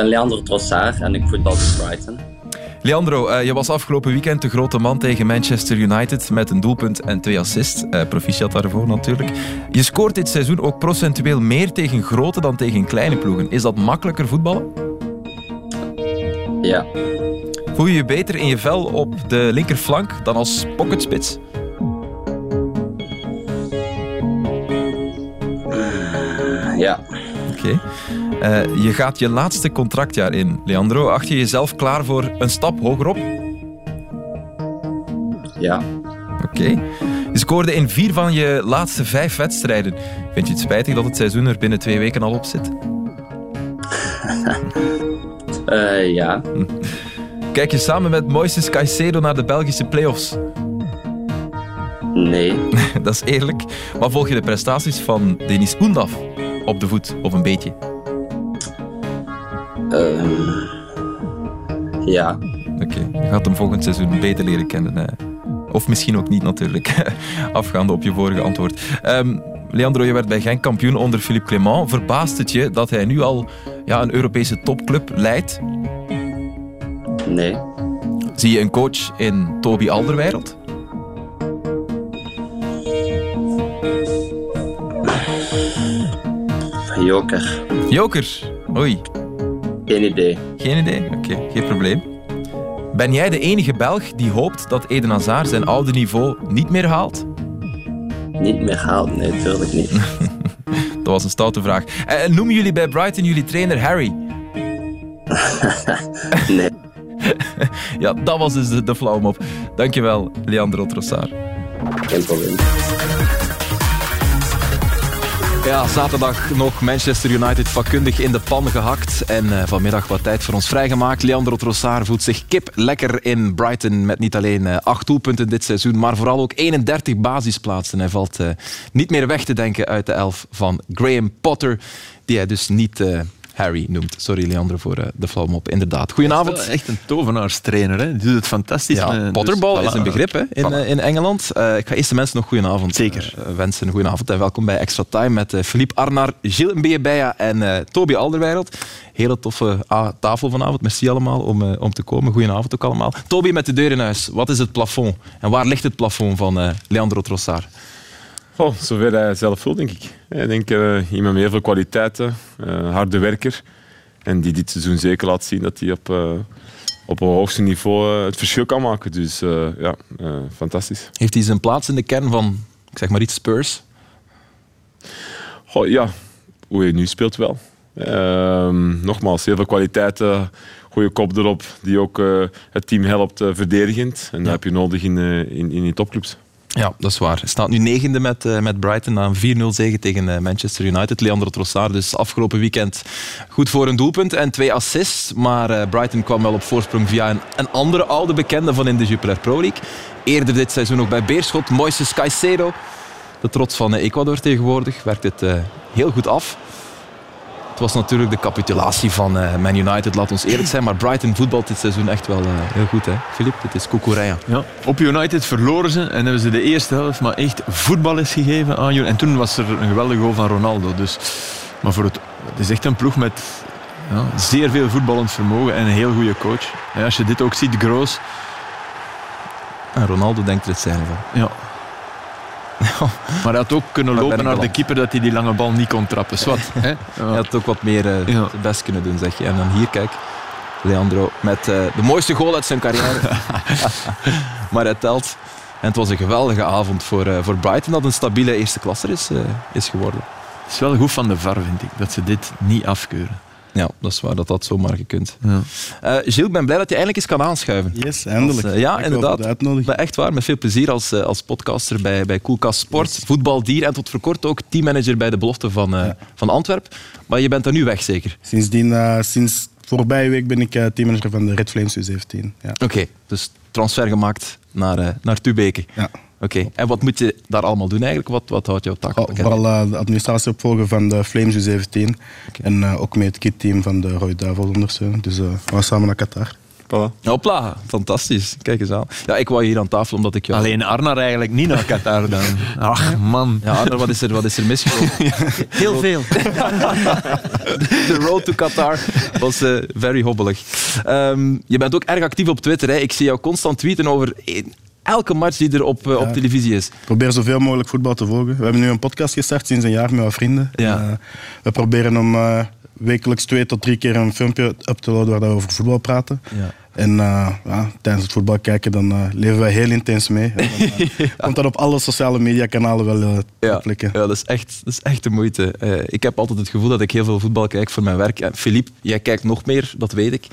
Ik ben Leandro Trossard en ik voetbal bij Brighton. Leandro, uh, je was afgelopen weekend de grote man tegen Manchester United met een doelpunt en twee assists. Uh, proficiat daarvoor natuurlijk. Je scoort dit seizoen ook procentueel meer tegen grote dan tegen kleine ploegen. Is dat makkelijker voetballen? Ja. Voel je je beter in je vel op de linkerflank dan als pocketspits? Ja. Oké. Okay. Uh, je gaat je laatste contractjaar in, Leandro. Acht je jezelf klaar voor een stap hogerop? Ja. Oké. Okay. Je scoorde in vier van je laatste vijf wedstrijden. Vind je het spijtig dat het seizoen er binnen twee weken al op zit? uh, ja. Kijk je samen met Moises Caicedo naar de Belgische play-offs? Nee. dat is eerlijk. Maar volg je de prestaties van Denis Oendaf op de voet, of een beetje? Uh, ja. Oké, okay. je gaat hem volgend seizoen beter leren kennen. Hè? Of misschien ook niet natuurlijk, afgaande op je vorige antwoord. Um, Leandro, je werd bij Genk kampioen onder Philippe Clement. Verbaast het je dat hij nu al ja, een Europese topclub leidt? Nee. Zie je een coach in Toby Alderweireld? Joker. Joker? Oei. Geen idee. Geen idee? Oké, okay, geen probleem. Ben jij de enige Belg die hoopt dat Eden Hazard zijn oude niveau niet meer haalt? Niet meer haalt? Nee, natuurlijk niet. dat was een stoute vraag. En noemen jullie bij Brighton jullie trainer Harry? nee. ja, dat was dus de, de flauw op. Dankjewel, Leandro Trossard. Geen probleem. Ja, zaterdag nog Manchester United vakkundig in de pan gehakt. En uh, vanmiddag wat tijd voor ons vrijgemaakt. Leandro Trossard voelt zich kip lekker in Brighton. Met niet alleen uh, acht doelpunten dit seizoen, maar vooral ook 31 basisplaatsen. Hij valt uh, niet meer weg te denken uit de elf van Graham Potter. Die hij dus niet Harry noemt. Sorry Leandro voor uh, de flauwmop. Inderdaad. Goedenavond. Is echt een tovenaarstrainer. Hè? Die doet het fantastisch. Ja, met, potterbal dus, is een begrip hè, in, uh, in Engeland. Uh, ik ga eerst de mensen nog goedenavond Zeker. wensen. Goedenavond en welkom bij Extra Time met Philippe Arnar, Gilles Mbeyebeya en Toby Alderweireld. Hele toffe tafel vanavond. Merci allemaal om, om te komen. Goedenavond ook allemaal. Toby met de deur in huis. Wat is het plafond? En waar ligt het plafond van Leandro Trossard? Oh, zover hij zelf voelt, denk ik. Ik denk uh, iemand met heel veel kwaliteiten, uh, harde werker. En die dit seizoen zeker laat zien dat hij op, uh, op een hoogste niveau het verschil kan maken. Dus ja, fantastisch. Heeft hij zijn plaats in de kern van, ik zeg maar iets, Spurs? Oh, ja, hoe hij nu speelt wel. Ehm, nogmaals, heel veel kwaliteiten, goede kop erop, die ook het team helpt verdedigend. En ja. dat heb je nodig in, in, in die topclubs. Ja, dat is waar. Staat nu negende met, uh, met Brighton na een 4-0 zege tegen uh, Manchester United. Leandro Trossard dus afgelopen weekend goed voor een doelpunt en twee assists. Maar uh, Brighton kwam wel op voorsprong via een, een andere oude bekende van in de Jupiler Pro League. Eerder dit seizoen nog bij Beerschot, Moises Caicedo. De trots van Ecuador tegenwoordig. Werkt het heel goed af. Het was natuurlijk de capitulatie van uh, Man United, laat ons eerlijk zijn. Maar Brighton voetbalt dit seizoen echt wel uh, heel goed, hè, Filip? Dit is koekoereja. Ja, op United verloren ze en hebben ze de eerste helft maar echt voetballes gegeven aan United. En toen was er een geweldige goal van Ronaldo. Dus, maar voor het, het is echt een ploeg met ja, zeer veel voetballend vermogen en een heel goede coach. Als je dit ook ziet, Groos. En Ronaldo denkt er het zijn van. Ja, maar hij had ook kunnen lopen naar de keeper dat hij die lange bal niet kon trappen. Zwat, hè? Ja. Hij had ook wat meer uh, ja. best kunnen doen, zeg je. En dan hier, kijk, Leandro met uh, de mooiste goal uit zijn carrière. maar hij telt. En het was een geweldige avond voor, uh, voor Brighton, dat een stabiele eerste klasser is, is geworden. Het is wel goed van de VAR, vind ik, dat ze dit niet afkeuren. Ja, dat is waar, dat dat zomaar gekund. Ja. Uh, Gilles, ik ben blij dat je eindelijk eens kan aanschuiven. Yes, eindelijk. Als, uh, ja, inderdaad. Maar echt waar, met veel plezier als, uh, als podcaster bij, bij Koelkast Sport, yes. voetbaldier en tot voor kort ook teammanager bij de belofte van, ja. van Antwerpen. Maar je bent er nu weg, zeker? Sindsdien, sinds voorbije week ben ik teammanager van de Red Flames U17. Ja. Oké, okay, dus transfer gemaakt naar, naar Tubeke. Ja. Oké, okay. en wat moet je daar allemaal doen eigenlijk? Wat, wat houdt jouw taak? Oh, vooral uh, de administratie opvolgen van de Flames U17. Okay. En uh, ook met het kitteam van de Rode Duivel ondersteunen. Dus uh, we gaan samen naar Qatar. Voilà. Hopla, fantastisch. Kijk eens aan. Ja, ik wou hier aan tafel omdat ik jou... Alleen Arnar eigenlijk niet naar Qatar dan. Ach man. Ja, Arno, wat is er, wat is er misgelopen? Heel veel. De road to Qatar was eh, very hobbelig. Ehm, je bent ook erg actief op Twitter. Hè. Ik zie jou constant tweeten over elke match die er op, eh, op televisie is. Ik probeer zoveel mogelijk voetbal te volgen. We hebben nu een podcast gestart sinds een jaar met wat vrienden. En, eh, we proberen om eh, wekelijks twee tot drie keer een filmpje up te laden waar we over voetbal praten. Ja. En eh, ja, tijdens het voetbal kijken dan eh, leven wij heel intens mee. Dan, eh, Komt dat op alle sociale media kanalen wel eh, te Ja, klikken. ja dat, is echt, dat is echt de moeite. Eh, ik heb altijd het gevoel dat ik heel veel voetbal kijk voor mijn werk. En Philippe, jij kijkt nog meer, dat weet ik.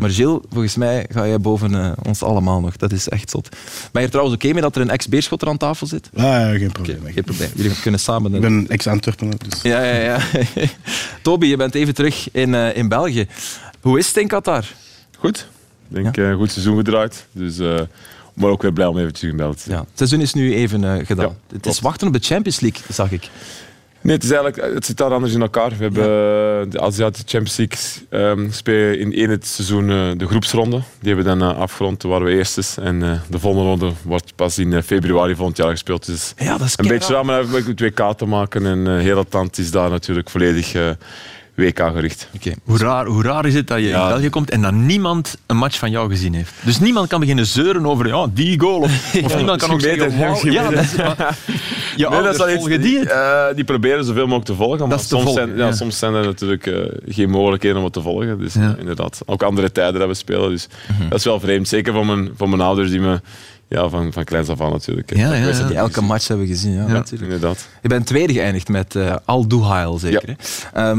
Maar Gilles, volgens mij ga jij boven ons allemaal nog. Dat is echt zot. Ben je er trouwens oké mee dat er een ex-beerschotter aan tafel zit? Ja, geen Oké, probleem. geen probleem. Jullie kunnen samen... Ik ben ex-Antwerpener, dus Ja, ja, ja. Toby, je bent even terug in, eh, in België. Hoe is het in Qatar? Goed. Ik denk eh, een goed seizoen gedraaid. Dus, eh, maar ook weer blij om even terug in België te zijn. Ja, het seizoen is nu even eh, gedaan. Ja, het is wachten op de Champions League, zag ik. Nee, het, is eigenlijk, het zit daar anders in elkaar. We hebben eh, de Aziatische Champions League ehm, spelen in één het seizoen eh, de groepsronde. Die hebben we dan eh, afgerond, toen waren we eerstes. En eh, de volgende ronde wordt pas in eh, februari volgend jaar gespeeld. Dus Ja, dat is een beetje raar, maar het WK te maken. En eh, heel is daar natuurlijk volledig eh, WK gericht. Oké. Hoe raar, hoe raar is het dat je Ja. in België komt en dat niemand een match van jou gezien heeft? Dus niemand kan beginnen zeuren over ja, die goal. Of, of niemand kan ook zeggen, ja, dat is, maar, je Nee, ouders wel iets- die het. eh, die proberen zoveel mogelijk te volgen. Maar is te soms, volgen, zijn, ja, ja. soms zijn er natuurlijk eh, geen mogelijkheden om het te volgen. Dus Ja. inderdaad, ook andere tijden dat we spelen. Dus Mhm. dat is wel vreemd. Zeker van mijn, van mijn ouders die me ja, van, van kleins af aan natuurlijk. Ja, ja, ja. elke match hebben we gezien, ja, Ja, natuurlijk. inderdaad. Je bent tweede geëindigd met eh Al Duhail, zeker. Hè?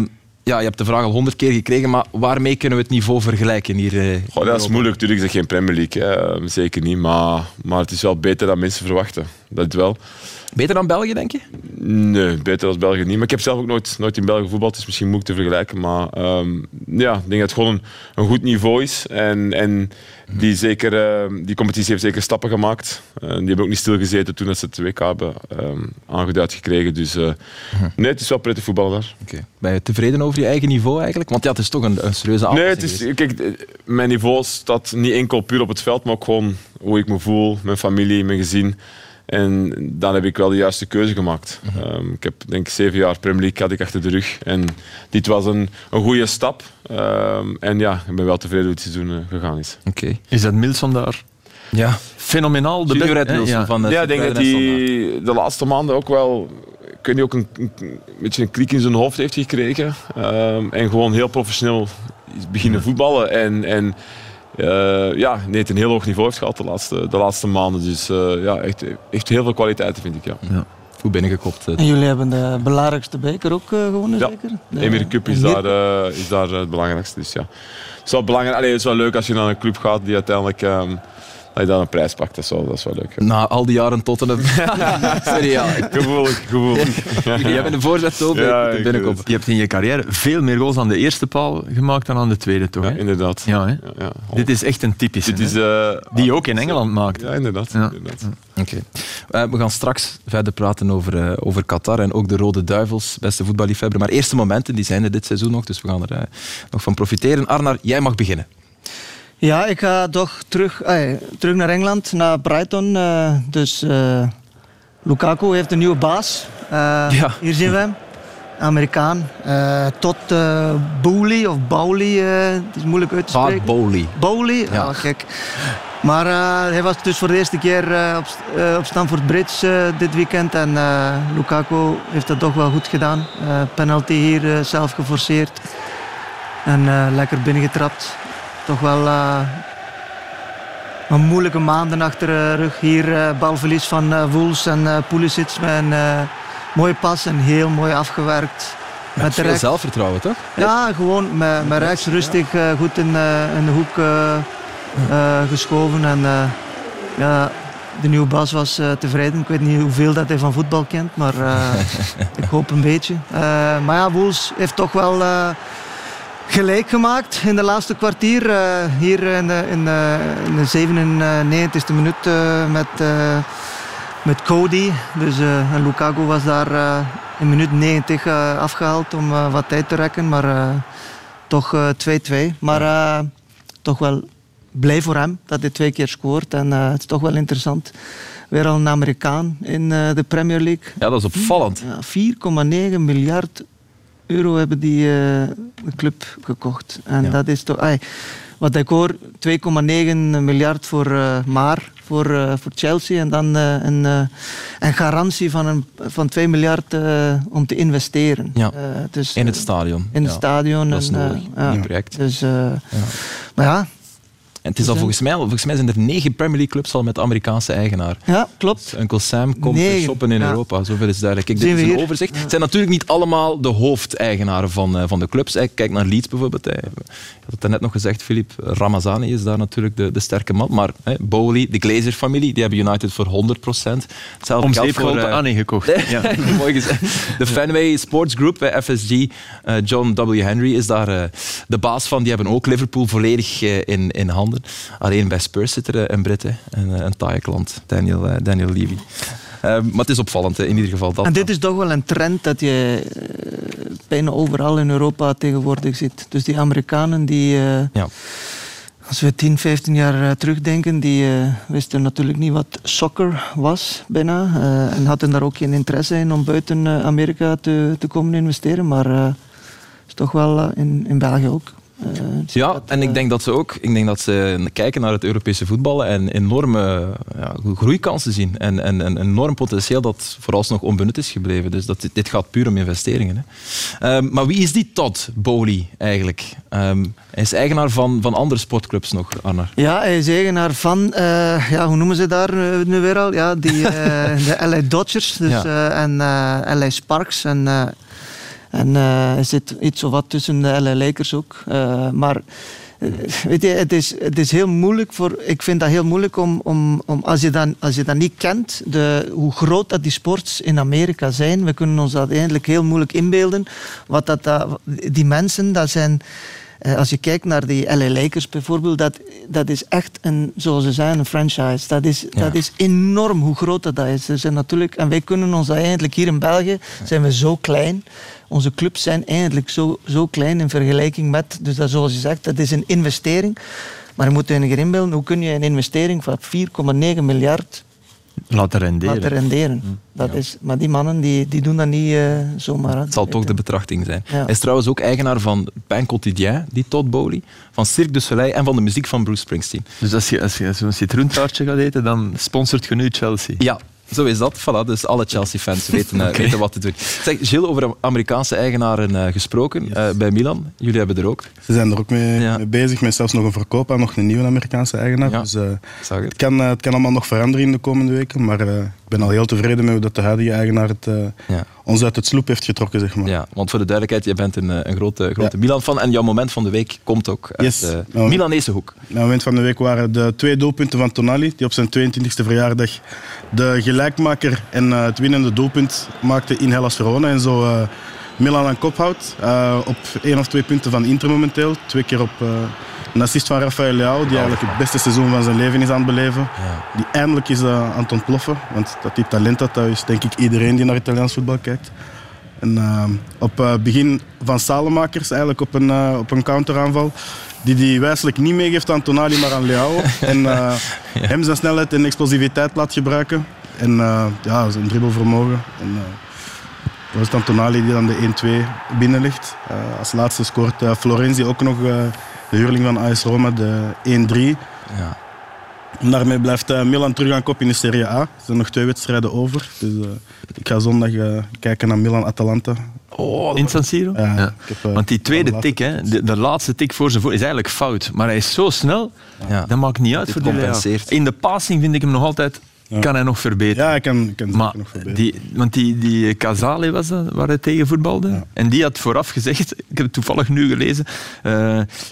Ja, je hebt de vraag al honderd keer gekregen, maar waarmee kunnen we het niveau vergelijken hier? eh, Goh, dat is moeilijk. Natuurlijk is het geen Premier League. Hè. Zeker niet. Maar, maar het is wel beter dan mensen verwachten. Dat wel. Beter dan België, denk je? Nee, beter als België niet. Maar ik heb zelf ook nooit, nooit in België voetbal. Is misschien moeilijk te vergelijken. Maar ehm, ja, ik denk dat het gewoon een, een goed niveau is. En, en die, zeker, ehm, die competitie heeft zeker stappen gemaakt. Eh, die hebben ook niet stilgezeten toen dat ze het WK hebben ehm, aangeduid gekregen. Dus eh, nee, het is wel prettig voetbal daar. Oké. Ben je tevreden over je eigen niveau eigenlijk? Want ja, het is toch een, een serieuze Nee, aanpassing het is, kijk, eh, mijn niveau staat niet enkel puur op het veld, maar ook gewoon hoe ik me voel, mijn familie, mijn gezin. En dan heb ik wel de juiste keuze gemaakt. Ehm, ik heb denk ik zeven jaar Premier League had ik achter de rug. En dit was een, een goede stap. Ehm, en ja, ik ben wel tevreden hoe het seizoen eh, gegaan is. Oké. Is dat Milson daar Ja. fenomenaal? De Red Wilson ja. van de ja, ik denk dat hij de laatste maanden ook wel ik weet niet, ook een, een, een beetje een klik in zijn hoofd heeft gekregen. Ehm, en gewoon heel professioneel is beginnen voetballen. En, en eh, ja, nee, het een heel hoog niveau heeft gehad de laatste, de laatste maanden. Dus eh, ja, echt, echt heel veel kwaliteiten vind ik. Ja. Goed binnengekopt. eh. En jullie hebben de belangrijkste beker ook gewonnen, Ja. zeker? De Emir Cup is Emir daar, eh, is daar het belangrijkste. Dus ja. Het is wel, belangrijk, allee, het is wel leuk als je naar een club gaat die uiteindelijk ehm, dat je dan een prijs pakt. Dat is wel, dat is wel leuk. ja. Na al die jaren Tottenham. Sorry, ja. Gevoelig, gevoelig. Jij bent een voorzet. Ja, moet ik binnenkomen. Je hebt in je carrière veel meer goals aan de eerste paal gemaakt dan aan de tweede, toch? Ja, hè? inderdaad. Ja, hè? Ja, ja. Dit is echt een typische. Dit is, eh, die je ook in Engeland maakt. Ja, inderdaad. Ja. inderdaad. Oké. Eh, we gaan straks verder praten over, eh, over Qatar en ook de Rode Duivels, beste voetballiefhebber. Maar eerste momenten die zijn er dit seizoen nog, dus we gaan er nog van profiteren. Arnar, jij mag beginnen. Ja, ik ga toch terug, terug naar Engeland, naar Brighton. eh, dus eh, Lukaku heeft een nieuwe baas. Eh, Ja. Hier zien we hem. Amerikaan. Tot eh Bowley of Bowley, het is moeilijk uit te Todd spreken. Bowley. Bowley, Ja. ja. gek. Maar hij was dus voor de eerste keer op, op Stamford Bridge dit weekend. En Lukaku heeft dat toch wel goed gedaan. Penalty hier zelf geforceerd. En lekker binnengetrapt. Toch wel eh, een moeilijke maanden achter de rug. Hier eh, balverlies van eh Woels en Pulisic met een mooie pas en heel mooi afgewerkt. Met Veel rechts. zelfvertrouwen, toch? Ja, gewoon met, met rechts rustig goed in, in de hoek geschoven. En ja, de nieuwe Bas was tevreden. Ik weet niet hoeveel dat hij van voetbal kent, maar ik hoop een beetje. Maar ja, Woels heeft toch wel gelijk gemaakt in de laatste kwartier. eh, hier in de, in, de, in de 97e minuut eh, met, eh, met Cody. Dus, Lukaku was daar in minuut 90 eh, afgehaald om wat tijd te rekken. Maar toch eh, 2-2. maar toch wel blij voor hem dat hij twee keer scoort. En het is toch wel interessant. Weer al een Amerikaan in de Premier League. Ja, dat is opvallend. Ja, 4,9 miljard euro hebben die eh, de club gekocht. En Ja. dat is toch... wat ik hoor, 2,9 miljard voor eh, Maar, voor, eh, voor Chelsea. En dan eh, een, eh, een garantie van, een, van 2 miljard eh, om te investeren. Ja. Eh, dus, In het eh, stadion. In het Ja, stadion. Dat is en, eh, nodig, ja. die project. Dus, eh, Maar ja, En het is al Dus, volgens mij, volgens mij zijn er negen Premier League clubs al met Amerikaanse eigenaar. ja, klopt. Uncle Sam komt Negen, shoppen in ja. Europa, zoveel is duidelijk. Kijk, dit is een hier? overzicht. Het zijn natuurlijk niet allemaal de hoofdeigenaren van, eh, van de clubs. hè. Kijk naar Leeds bijvoorbeeld. hè. Je had het net nog gezegd, Filip. Ramazani is daar natuurlijk de, de sterke man. Maar hè, Bowley, de Glazer-familie, die hebben United voor 100 procent. Om zeep geholpen, ah nee, gekocht. Ja. Mooi gezegd. De Fenway Sports Group, eh, FSG, eh, John W. Henry is daar eh, de baas van. Die hebben ook Liverpool volledig eh, in, in handen. Alleen bij Spurs zit er eh, een Brit, hè. een, eh, een taaie klant, Daniel, eh, Daniel Levy. Eh, maar het is opvallend, hè, in ieder geval. Dat En dit is toch wel een trend dat je eh, bijna overal in Europa tegenwoordig ziet. Dus die Amerikanen die, eh, Ja. als we 10, 15 jaar eh, terugdenken, die eh, wisten natuurlijk niet wat soccer was bijna. eh, en hadden daar ook geen interesse in om buiten eh, Amerika te, te komen investeren. Maar eh is toch wel eh, in, in België ook. Eh, Ja, en ik eh, denk dat ze ook ik denk dat ze kijken naar het Europese voetballen en enorme ja, groeikansen zien. En, en, en enorm potentieel dat vooralsnog onbenut is gebleven. Dus dat, dit gaat puur om investeringen. Hè. Ehm, maar wie is die Todd Bowley eigenlijk? Ehm, hij is eigenaar van, van andere sportclubs nog, Arnar. Ja, hij is eigenaar van, eh, ja, hoe noemen ze daar nu weer al? Ja, die, de LA Dodgers dus, Ja. en LA Sparks. En, en eh, hij zit iets of wat tussen de LA Lakers ook. Eh, maar eh, weet je, het is, het is heel moeilijk voor. Ik vind dat heel moeilijk om, om, om als, je dan, als je dat niet kent, de, hoe groot dat die sports in Amerika zijn. We kunnen ons dat eigenlijk heel moeilijk inbeelden. Wat dat, dat, die mensen, dat zijn. Als je kijkt naar die LA Lakers bijvoorbeeld, dat, dat is echt een, zoals ze zijn, een franchise. Dat is, Ja. dat is enorm hoe groot dat, dat is. Er zijn natuurlijk, en wij kunnen ons dat eigenlijk hier in België, zijn we zo klein. Onze clubs zijn eigenlijk zo, zo klein in vergelijking met, dus dat zoals je zegt, dat is een investering. Maar je moet je inbeelden, hoe kun je een investering van 4,9 miljard Laten renderen. laten renderen? Dat is, maar die mannen die, die doen dat niet eh, zomaar. Het zal toch de betrachting zijn. Ja. Hij is trouwens ook eigenaar van Pain Quotidien, die Todd Bowley, van Cirque du Soleil en van de muziek van Bruce Springsteen. Dus als je, als je zo'n citroentaartje gaat eten, dan sponsort je nu Chelsea. Ja, zo is dat. Voilà, dus alle Chelsea-fans weten, eh, weten wat te doen. Zeg, Gilles, over Amerikaanse eigenaren eh, gesproken eh, bij Milan. Jullie hebben er ook. Ze zijn er ook mee, Ja. mee bezig, met zelfs nog een verkoop aan nog een nieuwe Amerikaanse eigenaar. Ja. Dus eh, het. het, kan, het kan allemaal nog veranderen in de komende weken, maar eh, ben al heel tevreden met hoe dat de huidige eigenaar het, eh, Ja. ons uit het sloep heeft getrokken. Zeg maar. Ja, want voor de duidelijkheid, je bent een, eh, een grote, grote Milan-fan en jouw moment van de week komt ook uit Yes. de Nou, Milanese hoek. Het moment van de week waren de twee doelpunten van Tonali, die op zijn 22e verjaardag de gelijkmaker en eh, het winnende doelpunt maakte in Hellas Verona. En zo eh, Milan aan kop houdt. Eh, op één of twee punten van Inter momenteel. Twee keer op eh, een assist van Rafael Leao, die eigenlijk het beste seizoen van zijn leven is aan het beleven. Die eindelijk is eh, aan het ontploffen. Want dat die talent had, dat is denk ik iedereen die naar Italiaans voetbal kijkt. En eh, op het begin van Salemakers, eigenlijk op een, eh, op een counteraanval, die die wijselijk niet meegeeft aan Tonali, maar aan Leao. En eh, hem zijn snelheid en explosiviteit laat gebruiken. En eh, ja, zijn dribbelvermogen. En, dat is dan Tonali die dan de 1-2 binnenligt. Eh, als laatste scoort eh, Florenzi ook nog eh, de huurling van AS Roma, de 1-3. Ja. En daarmee blijft eh, Milan terug aan kop in de Serie A. Er zijn nog twee wedstrijden over. Dus eh, ik ga zondag eh, kijken naar Milan-Atalanta. Oh, In San Siro? Ja, Ja. ik heb, Want die tweede tik, hè, de, de laatste tik voor zijn voet, is eigenlijk fout. Maar hij is zo snel, Ja. dat maakt niet uit voor compenseert. In de passing vind ik hem nog altijd, Ja. kan hij nog verbeteren. Ja, ik kan, kan Maar nog verbeteren. die, want die, die Casale was dat, waar hij tegen voetbalde. Ja. En die had vooraf gezegd, ik heb het toevallig nu gelezen, eh,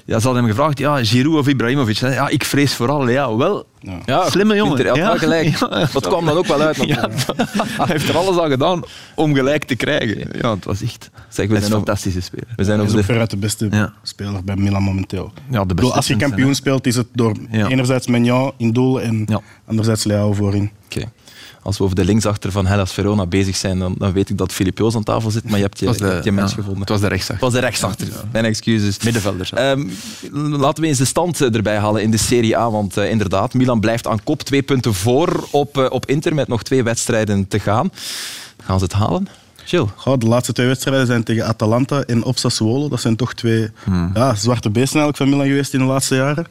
ja, ze hadden hem gevraagd, ja, Giroud of Ibrahimovic. Ja, ik vrees vooral Leao. Wel, Ja. Slimme jongen. Had Ja. gelijk. Ja. Dat kwam dan ook wel uit. ja, hij heeft er alles aan gedaan om gelijk te krijgen. Ja, het was echt Zeg, we zijn een fantastische speler. we zijn Hij is over ook de... veruit de beste Ja. speler bij Milan momenteel. Ja, de beste als je kampioen speelt, is het door Ja. enerzijds Magnan in doel en Ja. anderzijds Leao voorin. Oké. Als we over de linksachter van Hellas Verona bezig zijn, dan, dan weet ik dat Filip Joos aan tafel zit, maar je hebt je, Het was je, hebt je mens ja, gevonden. Het was de Het rechtsachter. was de rechtsachter. Mijn excuses. Middenvelder. Ehm, laten we eens de stand eh, erbij halen in de Serie A. Want eh, inderdaad, Milan blijft aan kop. Twee punten voor op, eh, op Inter met nog twee wedstrijden te gaan. Gaan ze het halen? Chill. Goh, de laatste twee wedstrijden zijn tegen Atalanta en op Sassuolo. Dat zijn toch twee ja, zwarte beesten eigenlijk van Milan geweest in de laatste jaren.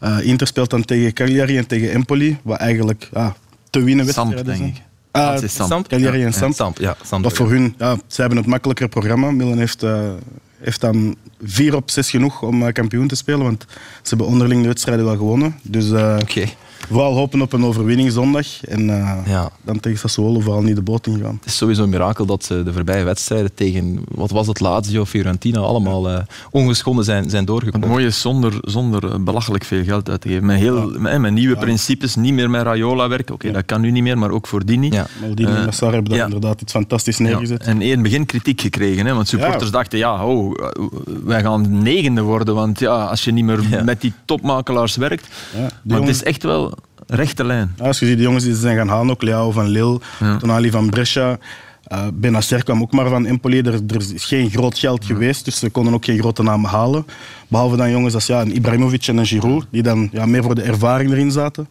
Eh, Inter speelt dan tegen Cagliari en tegen Empoli, wat eigenlijk ja, te winnen Samp, wedstrijden denk zijn. ik. Ah, is Samp. Cagliari en Ja, Samp. Samp, ja, Samp. Dat voor hun, ja, zij hebben het makkelijker programma. Milan heeft, eh, heeft dan vier op zes genoeg om eh, kampioen te spelen, want ze hebben onderling de wedstrijden wel gewonnen. Dus eh, Oké. vooral hopen op een overwinning zondag en eh, Ja. dan tegen Sassuolo vooral niet de boot ingaan. Het is sowieso een mirakel dat ze de voorbije wedstrijden tegen, wat was het, Lazio, Fiorentina, allemaal eh, ongeschonden zijn, zijn Het doorgekomen. mooie is zonder, zonder eh, belachelijk veel geld uit te geven. Met, heel, met, met nieuwe principes, niet meer met Raiola werken. Oké, dat kan nu niet meer, maar ook voor Dini. Ja. Maldini en Eh, Massar hebben daar ja. inderdaad iets fantastisch Ja, neergezet. En in het begin kritiek gekregen, hè, want supporters Ja. dachten, ja, oh, eh, wij gaan negende worden, want ja, als je niet meer Ja. met die topmakelaars werkt. Ja, maar het is echt wel rechte lijn. Ja, als je ziet de jongens die ze zijn gaan halen, ook Leao van Lille. Tonali van Brescia, eh Benacer kwam ook maar van Empoli. Er, er is geen groot geld geweest, dus ze konden ook geen grote namen halen. Behalve dan jongens als ja, een Ibrahimovic en een Giroud, die dan ja, meer voor de ervaring erin zaten.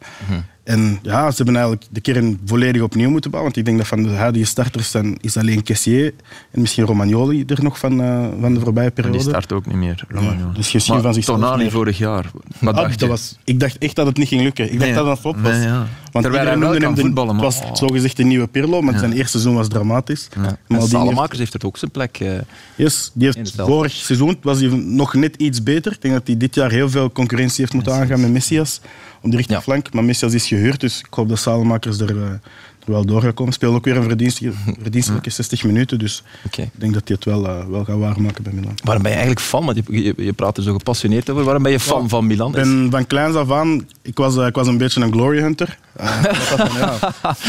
En ja, ze hebben eigenlijk de kern volledig opnieuw moeten bouwen. Want ik denk dat van de huidige starters zijn, is alleen Kessier en misschien Romagnoli er nog van, eh, van de voorbije En periode. die start ook niet meer. Romagnoli. dus misschien Maar van zichzelf Tonali vorig jaar. Wat Ah, dacht je? was, ik dacht echt dat het niet ging lukken. Ik dacht dat dat een flop was. nee, ja. Want Terwijl hij wel kan voetballen, maar- Het was zogezegd de nieuwe Pirlo, maar zijn eerste seizoen was dramatisch. Ja. Maldini Salemakers heeft er ook zijn plek. heeft, yes, die heeft het vorig seizoen was hij nog net iets beter. Ik denk dat hij dit jaar heel veel concurrentie heeft moeten aangaan met Messias op de rechterflank. Maar Messias is gehuurd, dus ik hoop dat Salemakers er, eh, er wel door gaat komen. Speelt ook weer een verdienstelijke, verdienstelijke 60 minuten, dus ik denk dat hij het wel, eh, wel gaat waarmaken bij Milan. Waarom ben je eigenlijk fan? Want je, je, je praat er zo gepassioneerd over. Waarom ben je fan van Milan? Ik ben van kleins af aan, ik was, eh, ik was een beetje een glory hunter. Wat dat dan, ja,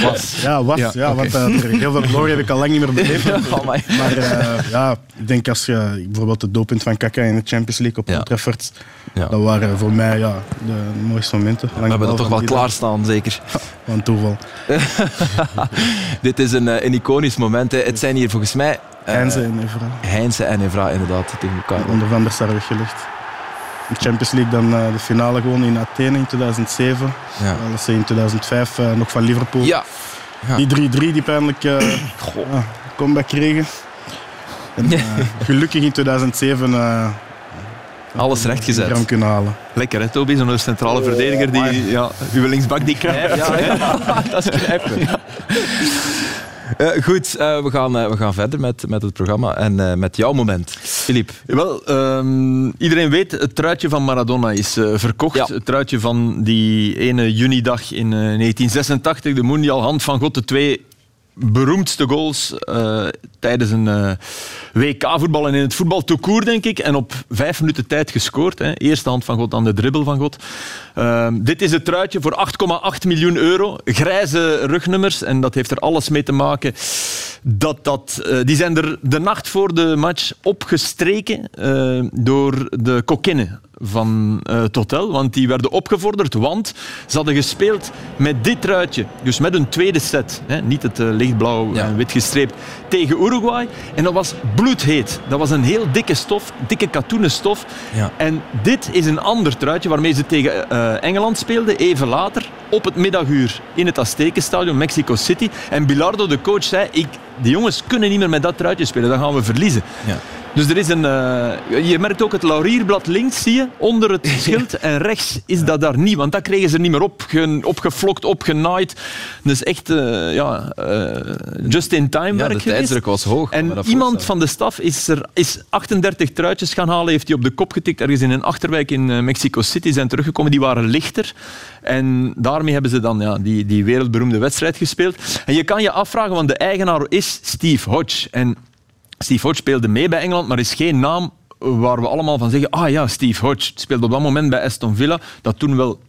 was. Ja, was. Ja, Ja, want eh, heel veel glory heb ik al lang niet meer beleefd. Maar eh, ja, ik denk als je bijvoorbeeld het doelpunt van Kaka in de Champions League op Ja. Old Trafford, Ja. dat waren voor mij ja, de mooiste momenten. We hebben dat toch wel klaar klaarstaan, zeker. Van toeval. Dit is een, eh, een iconisch moment. hè. Het zijn hier volgens mij Heinze en Evra. Heinze en Evra inderdaad tegen elkaar. Onder van der Sar weggelegd. In de Champions League dan eh, de finale gewonnen in Athene in 2007. Ja. Ze in 2005 eh, nog van Liverpool. Ja. Ja. Die 3-3 die pijnlijk eh comeback kregen. En, eh, gelukkig in 2007 eh Alles rechtgezet. gram kunnen halen. Lekker hè, Toby, zo'n centrale verdediger die, ja, uw linksbak die krijgt. Ja, ja. dat is knijpen. Eh, goed, eh, we, gaan, eh, we gaan verder met, met het programma en met jouw moment. Filip. Wel, ehm, iedereen weet, het truitje van Maradona is verkocht. Ja. Het truitje van die ene junidag in eh, 1986, de Mondial Hand van God, de twee beroemdste goals eh, tijdens een eh, WK-voetbal en in het voetbal denk ik. En op vijf minuten tijd gescoord. Hè. Eerste hand van God, dan de dribbel van God. Ehm, dit is het truitje voor 8,8 miljoen euro. Grijze rugnummers. En dat heeft er alles mee te maken dat dat... eh, die zijn er de nacht voor de match opgestreken door de kokinnen van eh, het hotel. Want die werden opgevorderd, want ze hadden gespeeld met dit truitje. Dus met een tweede set. Hè, niet het eh, lichtblauw Ja. en wit gestreept. Tegen Uruguay. En dat was bloedheet. Dat was een heel dikke stof, dikke katoenen stof. Ja. En dit is een ander truitje waarmee ze tegen eh, Engeland speelden, even later, op het middaguur in het Aztekenstadion, Mexico City. En Bilardo, de coach, zei, ik, de jongens kunnen niet meer met dat truitje spelen, dan gaan we verliezen. Ja. Dus er is een... eh, je merkt ook het laurierblad links, zie je, onder het schild. En rechts is dat daar niet, want dat kregen ze niet meer opge, opgeflokt, opgenaaid. Dus echt, eh, ja, eh, just in time Ja, werk de tijdsdruk was hoog. En iemand van de staf is, er, is 38 truitjes gaan halen, heeft hij op de kop getikt, ergens in een achterwijk in Mexico City, zijn teruggekomen. Die waren lichter. En daarmee hebben ze dan ja, die, die wereldberoemde wedstrijd gespeeld. En je kan je afvragen, want de eigenaar is Steve Hodge. En Steve Hodge speelde mee bij Engeland, maar is geen naam waar we allemaal van zeggen, ah ja, Steve Hodge speelde op dat moment bij Aston Villa, dat toen wel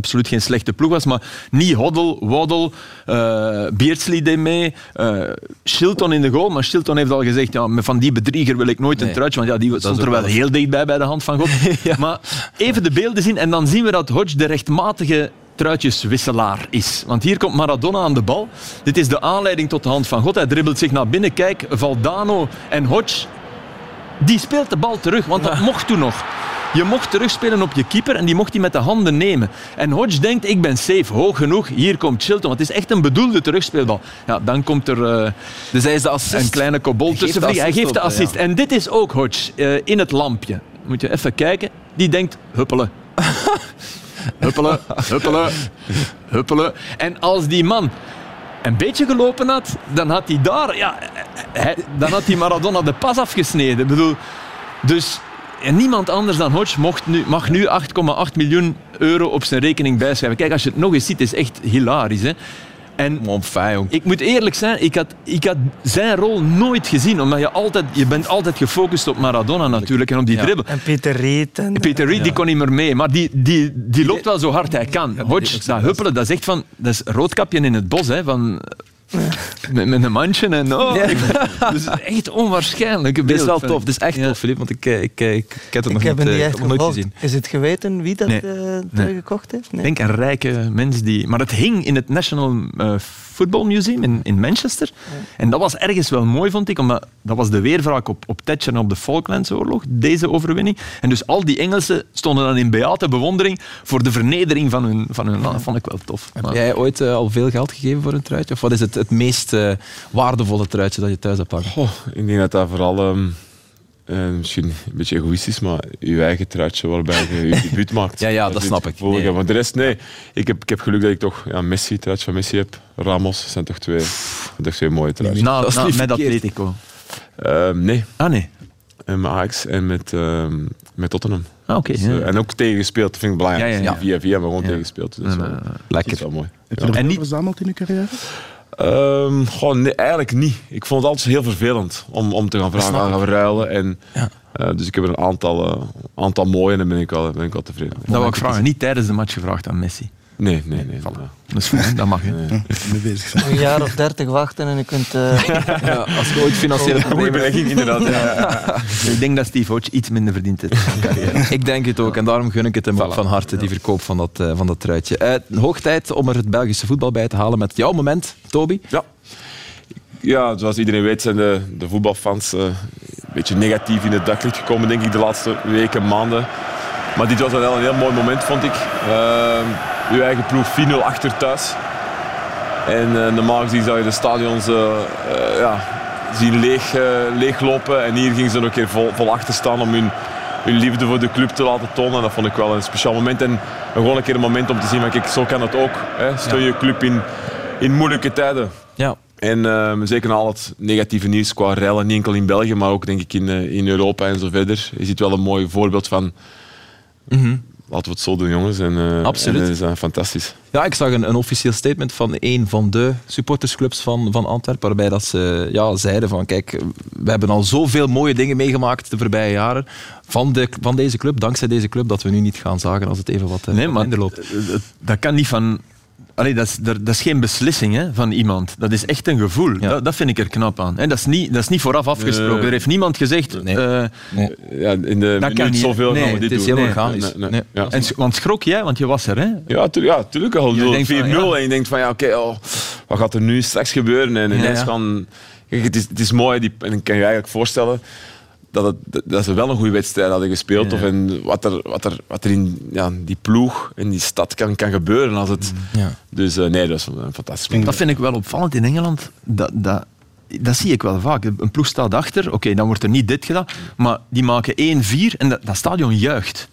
absoluut geen slechte ploeg was, maar niet Hoddle, Waddle, eh Beardsley deed mee, eh, Shilton in de goal, maar Shilton heeft al gezegd, ja, van die bedrieger wil ik nooit Nee. een truitje, want ja, die stond er wel heel dichtbij bij de hand van God. Maar even de beelden zien en dan zien we dat Hodge de rechtmatige truitjeswisselaar is. Want hier komt Maradona aan de bal. Dit is de aanleiding tot de hand van God. Hij dribbelt zich naar binnen. Kijk, Valdano en Hodge. Die speelt de bal terug, want dat mocht toen nog. Je mocht terugspelen op je keeper en die mocht hij met de handen nemen. En Hodge denkt, ik ben safe, hoog genoeg. Hier komt Chilton, want het is echt een bedoelde terugspeelbal. Ja, dan komt er eh, Dus hij is de assist. een kleine kobol tussen vliegen. Hij geeft de assist. En dit is ook Hodge eh, in het lampje. Moet je even kijken. Die denkt, huppelen. huppelen, huppelen, huppelen. En als die man een beetje gelopen had, dan had hij daar... Ja, hij- dan had hij Maradona de pas afgesneden. Ik bedoel, dus... En niemand anders dan Hodge mocht nu, mag nu 8,8 miljoen euro op zijn rekening bijschrijven. Kijk, als je het nog eens ziet, is echt hilarisch. Hè? En Mon fijn, jong. ik moet eerlijk zijn, ik had, ik had zijn rol nooit gezien. Omdat je altijd, je bent altijd gefocust op Maradona natuurlijk en op die Ja. dribbel. En Peter Reet. En, Peter Reed die kon niet meer mee, maar die, die, die loopt wel zo hard hij kan. Hodge, dat huppelen, dat is echt van... Dat is roodkapje in het bos, hè, van... Met, met een mandje en... Oh, Ja. Is echt onwaarschijnlijk. Dit is wel tof. Dit is echt Ja. tof, Filip, want ik, eh, ik, ik, ik heb het ik nog heb niet, niet eh, echt nog nooit gezien. Is het geweten wie dat Nee. eh, Nee. teruggekocht heeft? Ik denk een rijke mens die... Maar het hing in het National eh, Football Museum in, in Manchester. En dat was ergens wel mooi, vond ik, omdat dat was de weerwraak op, op Thatcher en op de Falklandsoorlog, deze overwinning. En dus al die Engelsen stonden dan in beate bewondering voor de vernedering van hun, van hun land. Dat vond ik wel tof. Heb Maar- jij ooit eh, al veel geld gegeven voor een truitje? Of wat is het, het meest eh, waardevolle truitje dat je thuis hebt hangen? Goh, ik denk dat dat vooral ehm, eh, misschien een beetje egoïstisch, maar je eigen truitje waarbij je je debuut maakt. Ja, ja, dat snap ik. Nee. Maar de rest, nee. Ik heb, ik heb geluk dat ik toch ja, Messi, het truitje van Messi heb. Ramos, zijn toch twee, toch twee mooie truitjes. Dat is niet met. Atletico. Ehm, nee, Ah, nee. en met Ajax en met, ehm, met Tottenham. Ah, oké. Dus, ja. eh, en ook tegengespeeld, dat vind ik belangrijk. Ja, ja, ja. Via via, maar gewoon Ja. tegengespeeld. Dus Nee, dat is maar, wel- eh, dat is Lekker. wel mooi. Heb je Ja. er En niet- verzameld in je carrière? Ehm, nee, eigenlijk niet. Ik vond het altijd heel vervelend om, om te gaan vragen, snap gaan ruilen. En, Ja. eh, dus ik heb er een aantal, eh, aantal mooie en daar ben ik wel, ben ik wel tevreden. Dat wil ik vragen. Niet tijdens de match gevraagd aan Messi. Nee, nee, nee. Voilà. nee. Dat is goed, hè. dat mag. Mee bezig zijn. Een jaar of dertig wachten en je kunt... eh, Ja, als je ooit financiële problemen hebt. inderdaad. Ik denk dat Steve Hodge iets minder verdient in zijn carrière. Ik denk het ook en daarom gun ik het hem van harte, die verkoop van dat, eh, van dat truitje. Eh, hoog tijd om er het Belgische voetbal bij te halen met jouw moment, Toby. Ja. ja, zoals iedereen weet zijn de, de voetbalfans eh, een beetje negatief in het daglicht gekomen, denk ik, de laatste weken, maanden. Maar dit was wel een heel mooi moment, vond ik. Uh, uw eigen ploeg 4-0 achter thuis. En eh, normaal gezien zou je de stadions eh, eh, ja, zien leeg, leeglopen. En hier gingen ze nog een keer vol, vol achter staan om hun, hun liefde voor de club te laten tonen. En dat vond ik wel een speciaal moment. En gewoon een keer een moment om te zien, van, kijk, zo kan het ook. Hè. Steun je club in, in moeilijke tijden. Ja. En zeker na al het negatieve nieuws qua rellen, niet enkel in België, maar ook denk ik in, in Europa en zo verder. Je ziet wel een mooi voorbeeld van, laten we het zo doen jongens. En, eh, Absoluut. En dat is eh, fantastisch. Ja, ik zag een, een officieel statement van een van de supportersclubs van, van Antwerpen, waarbij dat ze ja, zeiden van kijk, we hebben al zoveel mooie dingen meegemaakt de voorbije jaren van, de, van deze club, dankzij deze club, dat we nu niet gaan zagen als het even wat eh, Nee, wat maar minder loopt. dat kan niet van... Allee, dat, is, dat is geen beslissing hè, van iemand. Dat is echt een gevoel. Ja. Dat, dat vind ik er knap aan. Hè. Dat, is niet, dat is niet vooraf afgesproken. Er heeft niemand gezegd... Nee. eh, Nee. Ja, in de kan minuut niet. zoveel Nee, gaan we dit het is doen. heel Nee, organisch. nee, nee. Nee. Ja. en, want schrok jij, want je was er. Hè? Ja, tu ja, tuurlijk al. Je Ik denkt bedoel, 4-0 van, ja. en je denkt van ja, oké, oh, wat gaat er nu straks gebeuren? En ineens ja. gaan... Kijk, het is, het is mooi, die, en ik kan je eigenlijk voorstellen dat, het, dat ze wel een goede wedstrijd hadden gespeeld. Ja. Of en wat, er, wat, er, wat er in ja, die ploeg, in die stad kan, kan gebeuren. Als het, Ja. Dus eh, nee, dat is een fantastisch moment. Dat vind ik wel opvallend in Engeland. Dat, dat, dat zie ik wel vaak. Een ploeg staat achter, oké, dan wordt er niet dit gedaan, maar die maken 1-4 en dat, dat stadion juicht.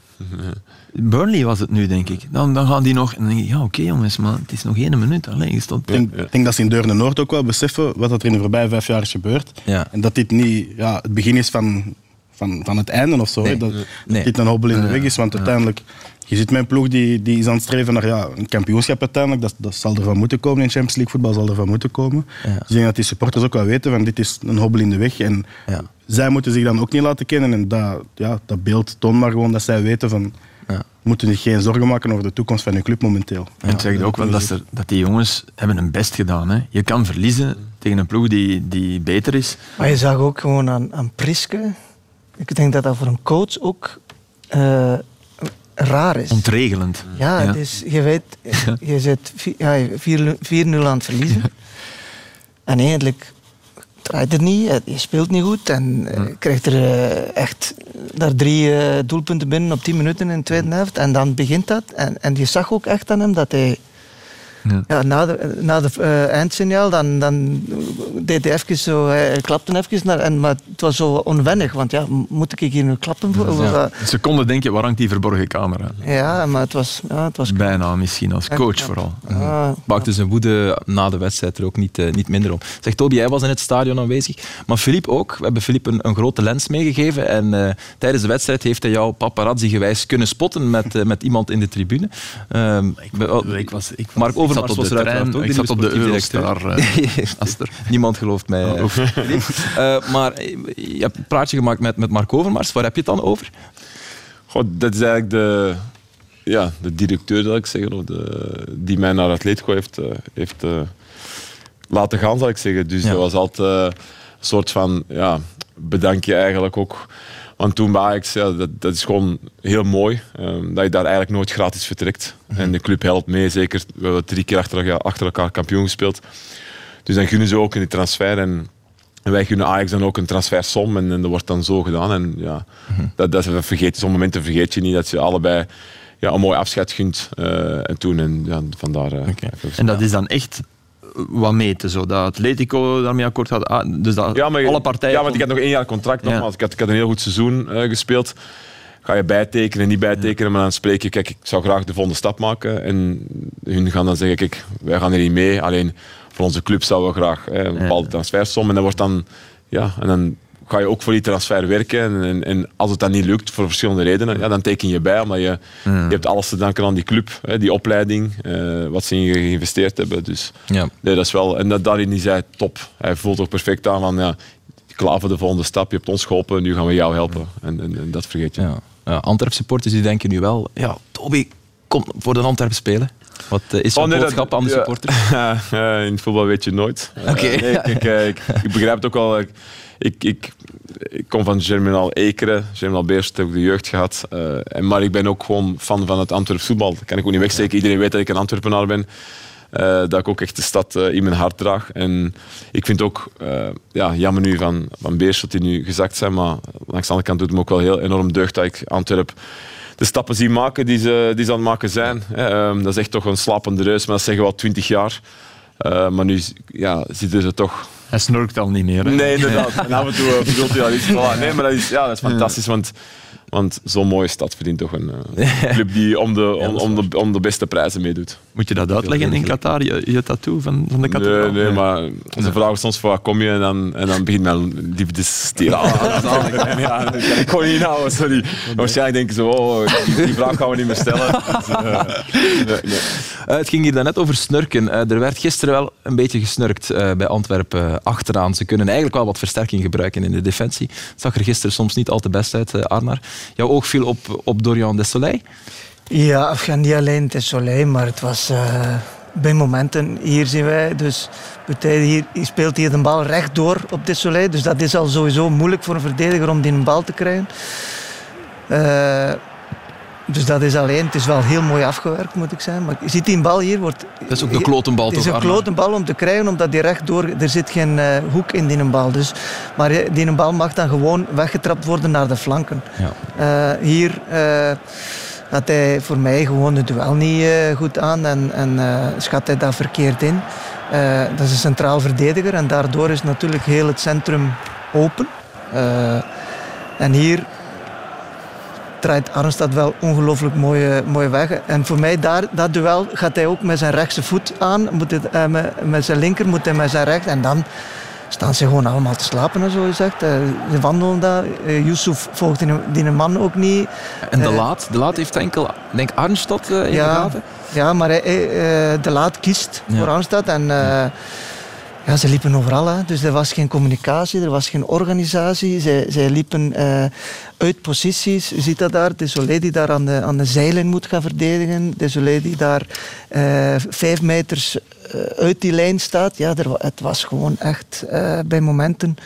Burnley was het nu, denk ik. Dan, dan gaan die nog... En dan denk ik, ja, oké jongens, maar het is nog één minuut. Alleen, je stond... Ik denk, dat ze in Deurne-Noord ook wel beseffen wat er in de voorbije vijf jaar is gebeurd. Ja. En dat dit niet ja, het begin is van, van, van het einde of zo. hè. Nee. Dat, Nee. dit een hobbel in de weg is. Want uiteindelijk, je ziet mijn ploeg die, die is aan het streven naar ja, een kampioenschap uiteindelijk. Dat, dat zal ervan moeten komen in Champions League voetbal, zal ervan moeten komen. Ja. Dus ik denk dat die supporters ook wel weten van dit is een hobbel in de weg. En Ja. zij moeten zich dan ook niet laten kennen. En dat, ja, dat beeld toont maar gewoon dat zij weten van... Ja. moeten zich geen zorgen maken over de toekomst van hun club momenteel. En ik zeg ook wel dat, ze, dat die jongens hebben hun best gedaan. Hè. Je kan verliezen tegen een ploeg die, die beter is. Maar je zag ook gewoon aan, aan Priske. Ik denk dat dat voor een coach ook eh, raar is. Ontregelend. Ja, Ja. Het is, je weet, je zit vi- ja, 4-0 aan het verliezen. En eigenlijk draait het niet, je speelt niet goed en eh, krijgt er eh, echt daar drie eh, doelpunten binnen op 10 minuten in de tweede helft. En dan begint dat. En, en je zag ook echt aan hem dat hij Ja. ja, na de, na de eh, eindsignaal, dan, dan deed hij even zo, hij klapte even, naar, en, maar het was zo onwennig, want ja, moet ik hier nu klappen? voor? Ja. Een seconde denk je, waar hangt die verborgen camera? Ja, maar het was, ja, het was Bijna misschien, als coach vooral. ah, maakte zijn woede na de wedstrijd er ook niet, eh, niet minder om. Zeg, Toby, jij was in het stadion aanwezig, maar Filip ook. We hebben Filip een, een grote lens meegegeven en eh, tijdens de wedstrijd heeft hij jou paparazzi-gewijs kunnen spotten met, eh, met iemand in de tribune. Ehm, we- Ik, was, ik, was, Mark ik Overmars zat op de trein, ik zat op de Eurostar. directeur. eh, Aster. Niemand gelooft mij. eh, Filip. Eh, maar eh, je hebt een praatje gemaakt met, met Mark Overmars. Waar heb je het dan over? Goh, dat is eigenlijk de, ja, de directeur, zal ik zeggen, of de, die mij naar Atletico heeft, eh, heeft eh, laten gaan, zal ik zeggen. Dus Ja. dat was altijd eh, een soort van ja, bedankje eigenlijk ook. Want toen bij Ajax, ja, dat, dat is gewoon heel mooi. eh, dat je daar eigenlijk nooit gratis vertrekt. En de club helpt mee, zeker. We hebben drie keer achter, elkaar- achter elkaar kampioen gespeeld. Dus dan gunnen ze ook in die transfer. En en wij gunnen Ajax dan ook een transfersom en, en dat wordt dan zo gedaan. En ja, dat, dat vergeet je, zo'n momenten vergeet je niet dat je allebei ja, een mooi afscheid gunt. eh, en toen, en ja, vandaar. eh, En dat is dan echt wat meten, zo, dat Atletico daarmee akkoord gaat. Ah, dus dat ja, maar, alle partijen... Ja, want ik had nog één jaar contract. Ja. Nogmaals. Ik, had, ik had een heel goed seizoen eh, gespeeld. Ga je bijtekenen, niet bijtekenen, maar dan spreek je, kijk, ik zou graag de volgende stap maken. En hun gaan dan zeggen, kijk, wij gaan er niet mee. Alleen voor onze club zouden we graag eh, een bepaalde transfersom. En dan wordt dan, ja, en dan ga je ook voor die transfer werken. En, en, en als het dan niet lukt, voor verschillende redenen, ja, dan teken je bij. Omdat je, je hebt alles te danken aan die club, hè, die opleiding, eh, wat ze in je geïnvesteerd hebben. Dus Ja. nee, dat is wel, en dat, daarin is hij top. Hij voelt ook perfect aan van, ja, klaar voor de volgende stap. Je hebt ons geholpen, nu gaan we jou helpen. En, en, en dat vergeet je. Ja. Ja, Antwerp supporters die denken nu wel, ja, Toby, kom voor de Antwerp spelen. Wat eh, is Oh, nee, dat- aan de supporters? Ja, in het voetbal weet je nooit. Eh, Oké. nee, ik, ik, ik, ik begrijp het ook wel. Ik, ik, ik, kom van Germinal Ekeren. Germinal Beerst heb ik de jeugd gehad. Eh, en, maar ik ben ook gewoon fan van het Antwerps voetbal. Dat kan ik ook niet wegsteken. Iedereen weet dat ik een Antwerpenaar ben. Eh, dat ik ook echt de stad eh, in mijn hart draag. En ik vind ook, eh, ja, jammer nu van, van Beerst dat die nu gezakt zijn. Maar langs de andere kant doet het me ook wel heel enorm deugd dat ik Antwerp de stappen zie maken die ze, die ze aan het maken zijn. Ehm, dat is echt toch een slapende reus, maar dat zeggen we al twintig jaar. Maar nu ja, zitten ze toch... Hij snorkt al niet meer. Hè? Nee, inderdaad. En af en toe uh, bedoelt hij al iets. Voilà. Nee, maar dat is, ja, dat is fantastisch, want, want zo'n mooie stad verdient toch een eh, club die om de, om, om, de, om de beste prijzen meedoet. Moet je dat uitleggen in Qatar, je, je tattoo van, van de Nee, kathedraal? nee, maar ze vragen soms voor waar kom je en dan, en dan begint mijn liefdesstier. ja, dat kan ik gewoon niet houden, sorry. Waarschijnlijk denken ze, oh, die, die vraag gaan we niet meer stellen. Dus, eh, nee, nee. Eh, het ging hier daarnet over snurken. Er werd gisteren wel een beetje gesnurkt eh, bij Antwerpen achteraan. Ze kunnen eigenlijk wel wat versterking gebruiken in de defensie. Het zag er gisteren soms niet al te best uit, eh, Arnar. Jouw oog viel op, op Dorian Desoley. Ja, ja, niet alleen Soleil, maar het was eh, bij momenten. Hier zien wij, dus hier, speelt hier de bal rechtdoor op Soleil. Dus dat is al sowieso moeilijk voor een verdediger om die een bal te krijgen. Eh, dus dat is alleen, het is wel heel mooi afgewerkt moet ik zeggen. Maar je ziet die bal hier, wordt, Dat is ook de klotenbal het is toch, een Arnar? klote bal om te krijgen, omdat die rechtdoor, er zit geen eh, hoek in die bal. Dus, maar die die bal mag dan gewoon weggetrapt worden naar de flanken. Ja. Eh, hier eh, had hij voor mij gewoon het duel niet eh, goed aan en, en eh, schat hij dat verkeerd in. Eh, dat is een centraal verdediger en daardoor is natuurlijk heel het centrum open. Eh, en hier draait Arnstad wel ongelooflijk mooi, eh, mooi weg. En voor mij, daar, dat duel gaat hij ook met zijn rechtse voet aan. Moet het, eh, met, met zijn linker moet hij met zijn rechts. En dan staan ze gewoon allemaal te slapen, hè, zo gezegd. Eh, ze wandelen daar. Eh, Yusuf volgt die, die man ook niet. En De Eh, Laat, de Laat heeft enkel, denk Arnstad eh in de Ja, gaten. ja, maar hij, De Laat kiest Ja. voor Arnstad. En ja, ze liepen overal. Hè. Dus er was geen communicatie, er was geen organisatie. Zij, zij liepen eh, uit posities. Je ziet dat daar. Desolé die daar aan de, aan de zijlijn moet gaan verdedigen. Desolé die daar eh, vijf meters eh, uit die lijn staat. Ja, er, het was gewoon echt bij momenten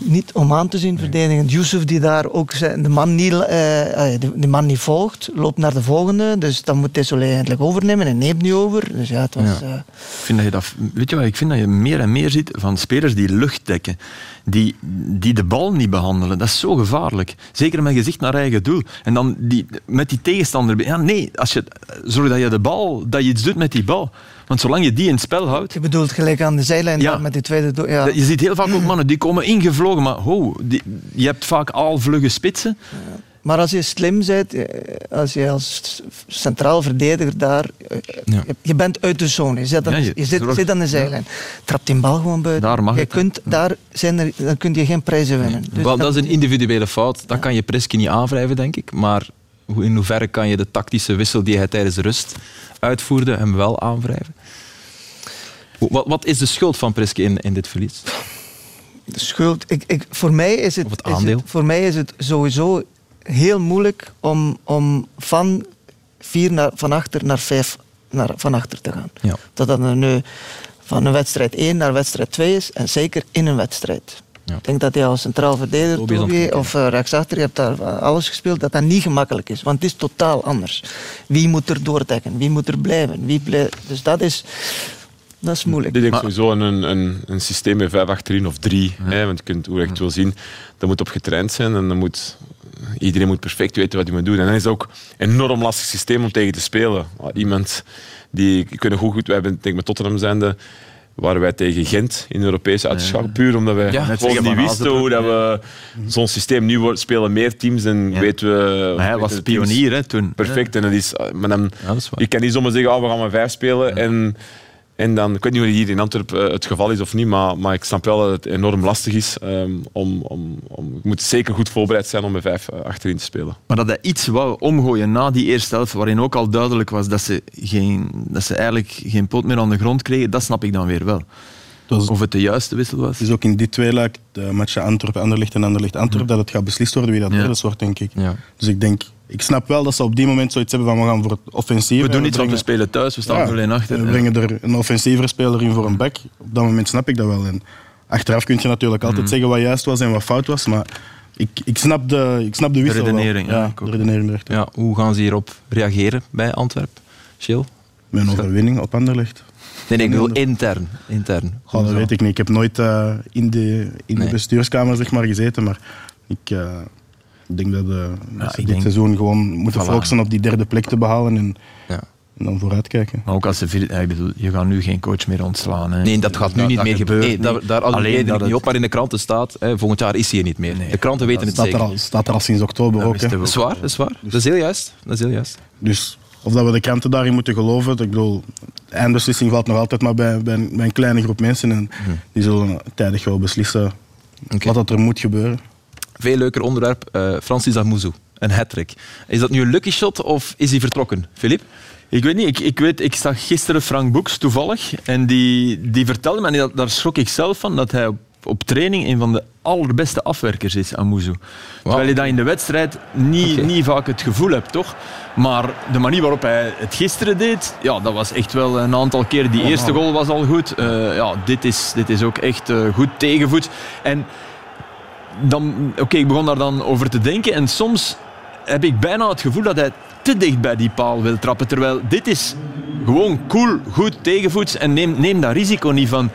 niet om aan te zien verdedigen. Yusuf die daar ook zijn, de, man niet, eh, eh, de, de man niet volgt, loopt naar de volgende. Dus dan moet Desolé eigenlijk overnemen en neemt niet over. Dus ja, het was... Ja. eh, Ik vind dat je dat, weet je wat, ik vind dat je meer en meer ziet van spelers die lucht dekken. Die, die de bal niet behandelen. Dat is zo gevaarlijk. Zeker met gezicht naar eigen doel. En dan die, met die tegenstander. Ja, nee, als je, zorg dat je de bal, dat je iets doet met die bal. Want zolang je die in het spel houdt. je bedoelt gelijk aan de zijlijn Ja. met die tweede... Ja. Je ziet heel vaak ook mannen die komen ingevlogen, maar ho, die, je hebt vaak al vlugge spitsen. Maar als je slim bent, eh, als je als centraal verdediger daar... eh, Ja. je, bent uit de zone, je zit, aan, Ja, je je zit, zit aan de zijlijn. Trap die bal gewoon buiten. Daar mag je het, kunt, daar zijn er, dan kun je geen prijzen winnen. Dus Wel, dat is een individuele fout. Dat kan je Priske niet aanwrijven, denk ik. Maar in hoeverre kan je de tactische wissel die hij tijdens de rust uitvoerde hem wel aanwrijven? Wat, wat is de schuld van Priske in, in dit verlies? de schuld. Ik, ik, voor, mij is het, Of het is aandeel. het- voor mij is het sowieso heel moeilijk om, om van vier naar, van achter naar vijf naar, van achter te gaan. Ja. Dat dat nu van een wedstrijd 1 naar wedstrijd 2 is en zeker in een wedstrijd. Ja. Ik denk dat je als centraal verdediger Toby of uh, rechtsachter, je hebt daar eh, alles gespeeld, dat dat niet gemakkelijk is. Want het is totaal anders. Wie moet er doordekken? Wie moet er blijven? Wie blij- Dus dat is, dat is moeilijk. Ik denk Maar- sowieso een, een, een systeem met vijf achterin of drie. Hè, want je kunt hoe je het wil zien, dat moet op getraind zijn en dan moet, iedereen moet perfect weten wat hij moet doen. En dan is het ook een enorm lastig systeem om tegen te spelen. Iemand die kunnen goed, goed wij hebben, denk ik met Tottenham zijnde, waren wij tegen Gent in de Europese uitschakelen. Puur omdat wij Ja, net gewoon niet wisten hoe dat we zo'n systeem nu wordt- spelen meer teams en Ja. weten we. Maar hij was de pionier hè, toen. Perfect. En dat is, maar dan, Ja, dat is waar. je kan niet zomaar zeggen, oh, we gaan maar vijf spelen. En, en dan, ik weet niet hoe hier in Antwerpen eh, het geval is of niet, maar, maar ik snap wel dat het enorm lastig is. ehm, om, om, om, je moet zeker goed voorbereid zijn om met vijf eh, achterin te spelen. Maar dat hij iets wou omgooien na die eerste helft, waarin ook al duidelijk was dat ze, geen, dat ze eigenlijk geen pot meer aan de grond kregen, dat snap ik dan weer wel. Of het de juiste wissel was. het is ook in die twee luik, de matchen Antwerpen, Anderlecht en Anderlecht-Antwerpen, dat het gaat beslist worden wie dat Ja. wordt, denk ik. Ja. Dus ik denk, ik snap wel dat ze op die moment zoiets hebben van we gaan voor het offensief. We doen en iets, want we spelen thuis, we staan Ja, er alleen achter. We brengen er een offensievere speler in voor een back. Op dat moment snap ik dat wel. En achteraf kun je natuurlijk Mhm. altijd zeggen wat juist was en wat fout was, maar ik, ik, snap, de, ik snap de wissel wel. redenering, ja, de redenering. Ja, hoe gaan ze hierop reageren bij Antwerpen? Chill? Met een overwinning op Anderlecht. Nee, nee, ik bedoel intern. intern. Goh, dat weet ik niet. Ik heb nooit eh, in, de, in Nee. de bestuurskamer zeg maar, gezeten, maar ik, eh, ik denk dat, eh, dat ze ik dit denk- seizoen gewoon moeten Voilà. focussen op die derde plek te behalen en, Ja. en dan vooruitkijken. Maar ook als ze vier- ja, ik bedoel, je gaat nu geen coach meer ontslaan. Hè. Nee, dat gaat nu Dat- niet dat meer gebeuren. Nee, daar daar Alleen dat ik niet op, maar in de kranten staat, hè, volgend jaar is hij er niet meer. Nee. de kranten weten het staat, zeker. er al, staat er al sinds oktober Dat ook. Hè. we Dat is waar, dat is waar. Dat is heel juist. Dat is heel juist. Dus of dat we de kranten daarin moeten geloven, ik bedoel, de eindbeslissing valt nog altijd maar bij, bij, een, bij een kleine groep mensen en die zullen tijdig wel beslissen Oké. wat dat er moet gebeuren. Veel leuker onderwerp. eh Francis Amouzou, een hat-trick. Is dat nu een lucky shot of is hij vertrokken? Filip? Ik weet niet, ik, ik, weet, ik zag gisteren Frank Boeks toevallig en die, die vertelde me, en dat, daar schrok ik zelf van, dat hij op, op training een van de allerbeste afwerkers is, Amuzu. Terwijl je dat in de wedstrijd niet, niet vaak het gevoel hebt, toch? Maar de manier waarop hij het gisteren deed, ja, dat was echt wel een aantal keren. Die eerste goal was al goed. Eh, ja, dit, is, dit is ook echt eh, goed tegenvoet. En dan, oké, ik begon daar dan over te denken en soms heb ik bijna het gevoel dat hij te dicht bij die paal wil trappen. Terwijl dit is gewoon cool, goed tegenvoets en neem, neem dat risico niet van.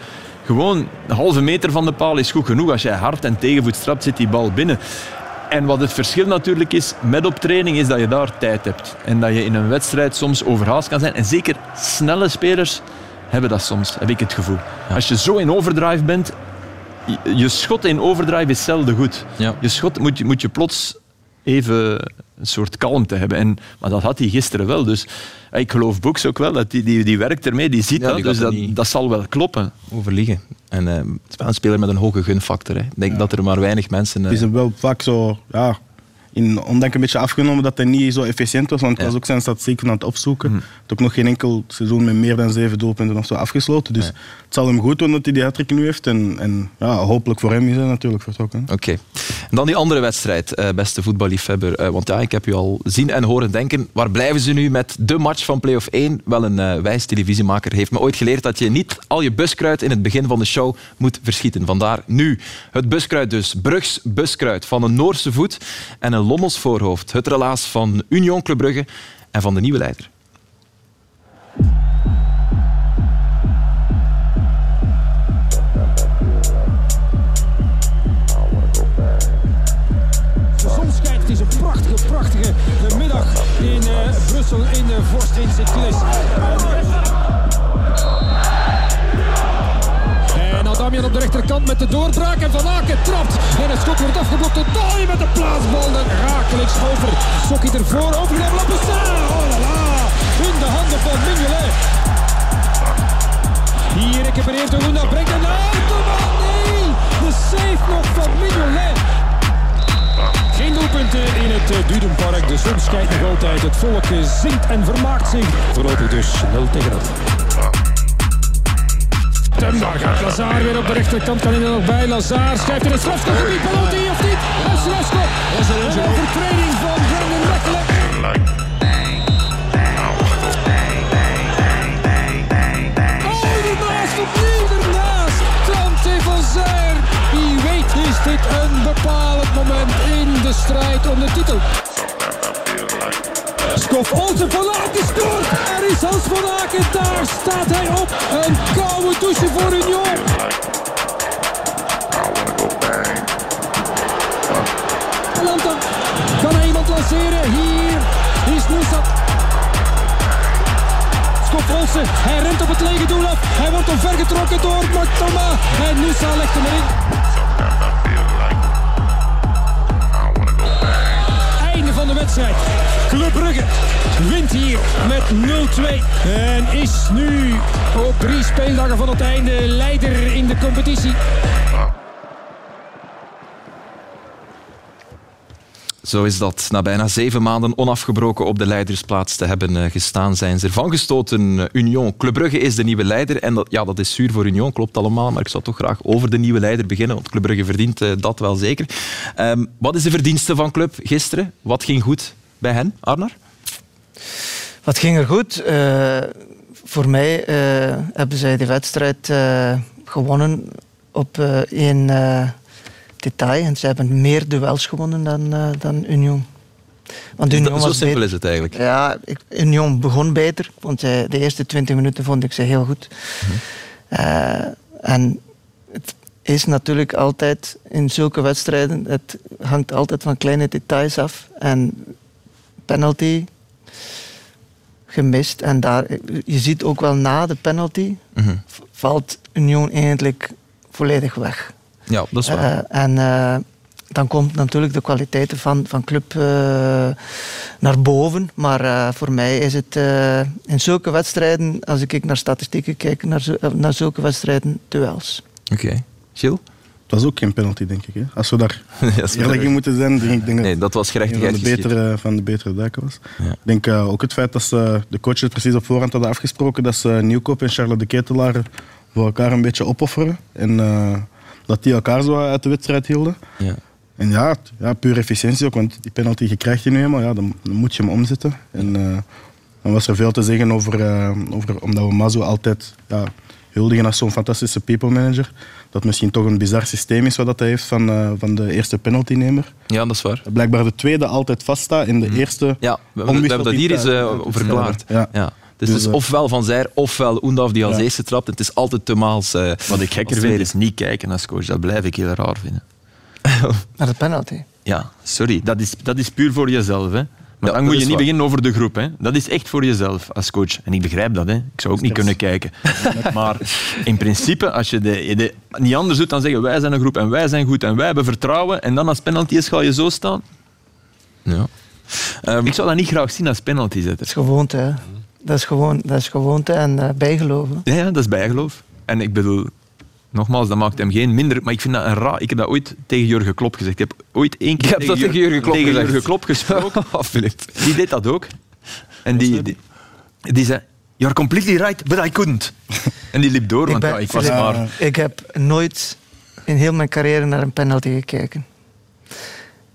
Gewoon een halve meter van de paal is goed genoeg. Als jij hard en tegenvoets trapt, zit die bal binnen. En wat het verschil natuurlijk is met op training, is dat je daar tijd hebt. En dat je in een wedstrijd soms overhaast kan zijn. En zeker snelle spelers hebben dat soms, heb ik het gevoel. Als je zo in overdrive bent, je- schot in overdrive is zelden goed. Ja. Je schot moet je, moet je plots even een soort kalmte hebben. En, maar dat had hij gisteren wel. Dus eh, ik geloof Boeks ook wel, dat die, die, die werkt ermee, die ziet Ja, dat. die Dus dat, niet- dat zal wel kloppen. Overliggen. En eh, het is wel een speler met een hoge gunfactor. Hè. Ik denk dat er maar weinig mensen... eh, Het is wel vaak zo, ja, in ondanks een beetje afgenomen dat hij niet zo efficiënt was. Want ik was ook zijn statistieken aan het opzoeken. Hij had ook nog geen enkel seizoen met meer dan zeven doelpunten of zo afgesloten. Dus het zal hem goed doen dat hij die hat nu heeft. En, en ja, hopelijk voor hem is hij natuurlijk vertrokken. Oké. En dan die andere wedstrijd, eh, beste voetballiefhebber. Eh, want ja, ik heb u al zien en horen denken. Waar blijven ze nu met de match van Play-off 1? Wel, een eh, wijs televisiemaker heeft me ooit geleerd dat je niet al je buskruid in het begin van de show moet verschieten. Vandaar nu het buskruid dus. Brugs buskruid van een Noorse voet en een Lommels voorhoofd. Het relaas van Union Club Brugge en van de nieuwe leider. De zon schijnt. Het is een prachtige, prachtige middag in eh, Brussel in de Vorst in Sint-Gilles. Op de rechterkant met de doorbraak. En Van Aken trapt. En het schot wordt afgeblokt door Dali met de plaatsbal. En rakelings over. Sokkie ervoor. Overgenomen op Bessar. Oh la la. In de handen van Mignolet. Hier recupereert Hoenda. Brengt een autobal. Nee. De save nog van Mignolet. Geen doelpunten in het eh, Dudenpark. De zon schijnt nog altijd. Het volk eh, zingt en vermaakt zich. Voorlopig dus 0 tegen 0. En daar gaat Lazar weer op de rechterkant. Kan hij er nog bij? Lazar schrijft in het strafschopgebied. Penalty of niet? Een strafschop. Een overtreding van Brandon Mechelen. Oh, ernaast, opnieuw ernaast. Tante van Zijr. Wie weet is dit een bepalend moment in de strijd om de titel. Skof Olsen van Aken scoort. Er is Hans van Aken. Daar staat hij op. Een koude douche voor Union. Atalanta. Kan hij iemand lanceren? Hier is Nusa. Skof Olsen. Hij rent op het lege doel af. Hij wordt omvergetrokken door Martoma. En Nusa legt hem erin. Einde van de wedstrijd. Club Brugge wint hier met 0-2. En is nu op drie speeldagen van het einde leider in de competitie. Zo is dat. Na bijna zeven maanden onafgebroken op de leidersplaats te hebben eh, gestaan, zijn ze ervan gestoten. Union. Club Brugge is de nieuwe leider. En dat, ja, dat is zuur voor Union, klopt allemaal. Maar ik zou toch graag over de nieuwe leider beginnen, want Club Brugge verdient eh, dat wel zeker. Ehm, wat is de verdienste van Club gisteren? Wat ging goed bij hen, Arnar? Wat ging er goed? Eh, voor mij eh, hebben zij de wedstrijd eh, gewonnen op één detail. En ze hebben meer duels gewonnen dan, dan Union. Want Union Zo was simpel beter. is het eigenlijk. Ja, ik, Union begon beter, want zij- de eerste 20 minuten vond ik ze heel goed. Eh, en het is natuurlijk altijd in zulke wedstrijden, het hangt altijd van kleine details af. En penalty gemist. En daar, je ziet ook wel na de penalty Mhm. v- valt Union eigenlijk volledig weg. Ja, dat is waar. Eh, en eh, dan komt natuurlijk de kwaliteiten van, van club eh, naar boven. Maar eh, voor mij is het eh, in zulke wedstrijden, als ik naar statistieken kijk, naar, eh, naar zulke wedstrijden, duels. Oké. Gilles? Het was ook geen penalty, denk ik. Hè? Als we daar eerlijk in moeten zijn, denk ik denk Nee, dat was een van de betere, van de betere daken was. Ja. Ik denk eh, ook het feit dat ze, de coaches precies op voorhand hadden afgesproken dat ze Nieuwkoop en Charlotte de Ketelaar voor elkaar een beetje opofferen. En eh, dat die elkaar zo uit de wedstrijd hielden. Ja. En ja, ja, puur efficiëntie ook, want die penalty je krijgt je nu eenmaal, ja, dan, dan moet je hem omzetten. En eh, dan was er veel te zeggen over, over omdat we Mazo altijd ja, huldigen als zo'n fantastische people manager. Dat misschien toch een bizar systeem is wat dat hij heeft van, eh, van de eerste penaltynemer. ja, dat is waar. Blijkbaar de tweede altijd vaststaat en de eerste Mhm. Ja, we, hebben dat hier eens eh, verklaard. Ja. Ja. Dus, Dus, het is eh, ofwel Van Zijr, ofwel Oendaf die als Ja. eerste trapt. Het is altijd te maals. eh, Wat ik gekker vind is niet kijken als coach. Dat blijf ik heel raar vinden. Naar de penalty. Ja, sorry. Dat is, dat is puur voor jezelf. Hè. Maar dat dan moet je niet waar. beginnen over de groep. Hè. Dat is echt voor jezelf als coach. En ik begrijp dat. Hè. Ik zou ook niet kunnen kijken. Maar in principe, als je de, niet anders doet dan zeggen wij zijn een groep en wij zijn goed en wij hebben vertrouwen en dan als penalty is ga je zo staan. Ja. Ehm, Ik zou dat niet graag zien als penalty zetten. Dat is gewoonte. Hè. Dat, is gewoon, dat is gewoonte en eh, bijgeloven. Ja, ja, dat is bijgeloof. En ik bedoel, Nogmaals, dat maakt hem geen minder. Maar ik vind dat een raar. Ik heb dat ooit tegen Jurgen Klopp gezegd. Ik heb ooit één keer hebt dat tegen Jurgen Klopp tegen gezegd. Jurgen Klopp gesproken. Die deed dat ook. En die, die, die zei: You're completely right, but I couldn't. En die liep door, want ben- ja, ik was maar. Ik heb nooit in heel mijn carrière naar een penalty gekeken.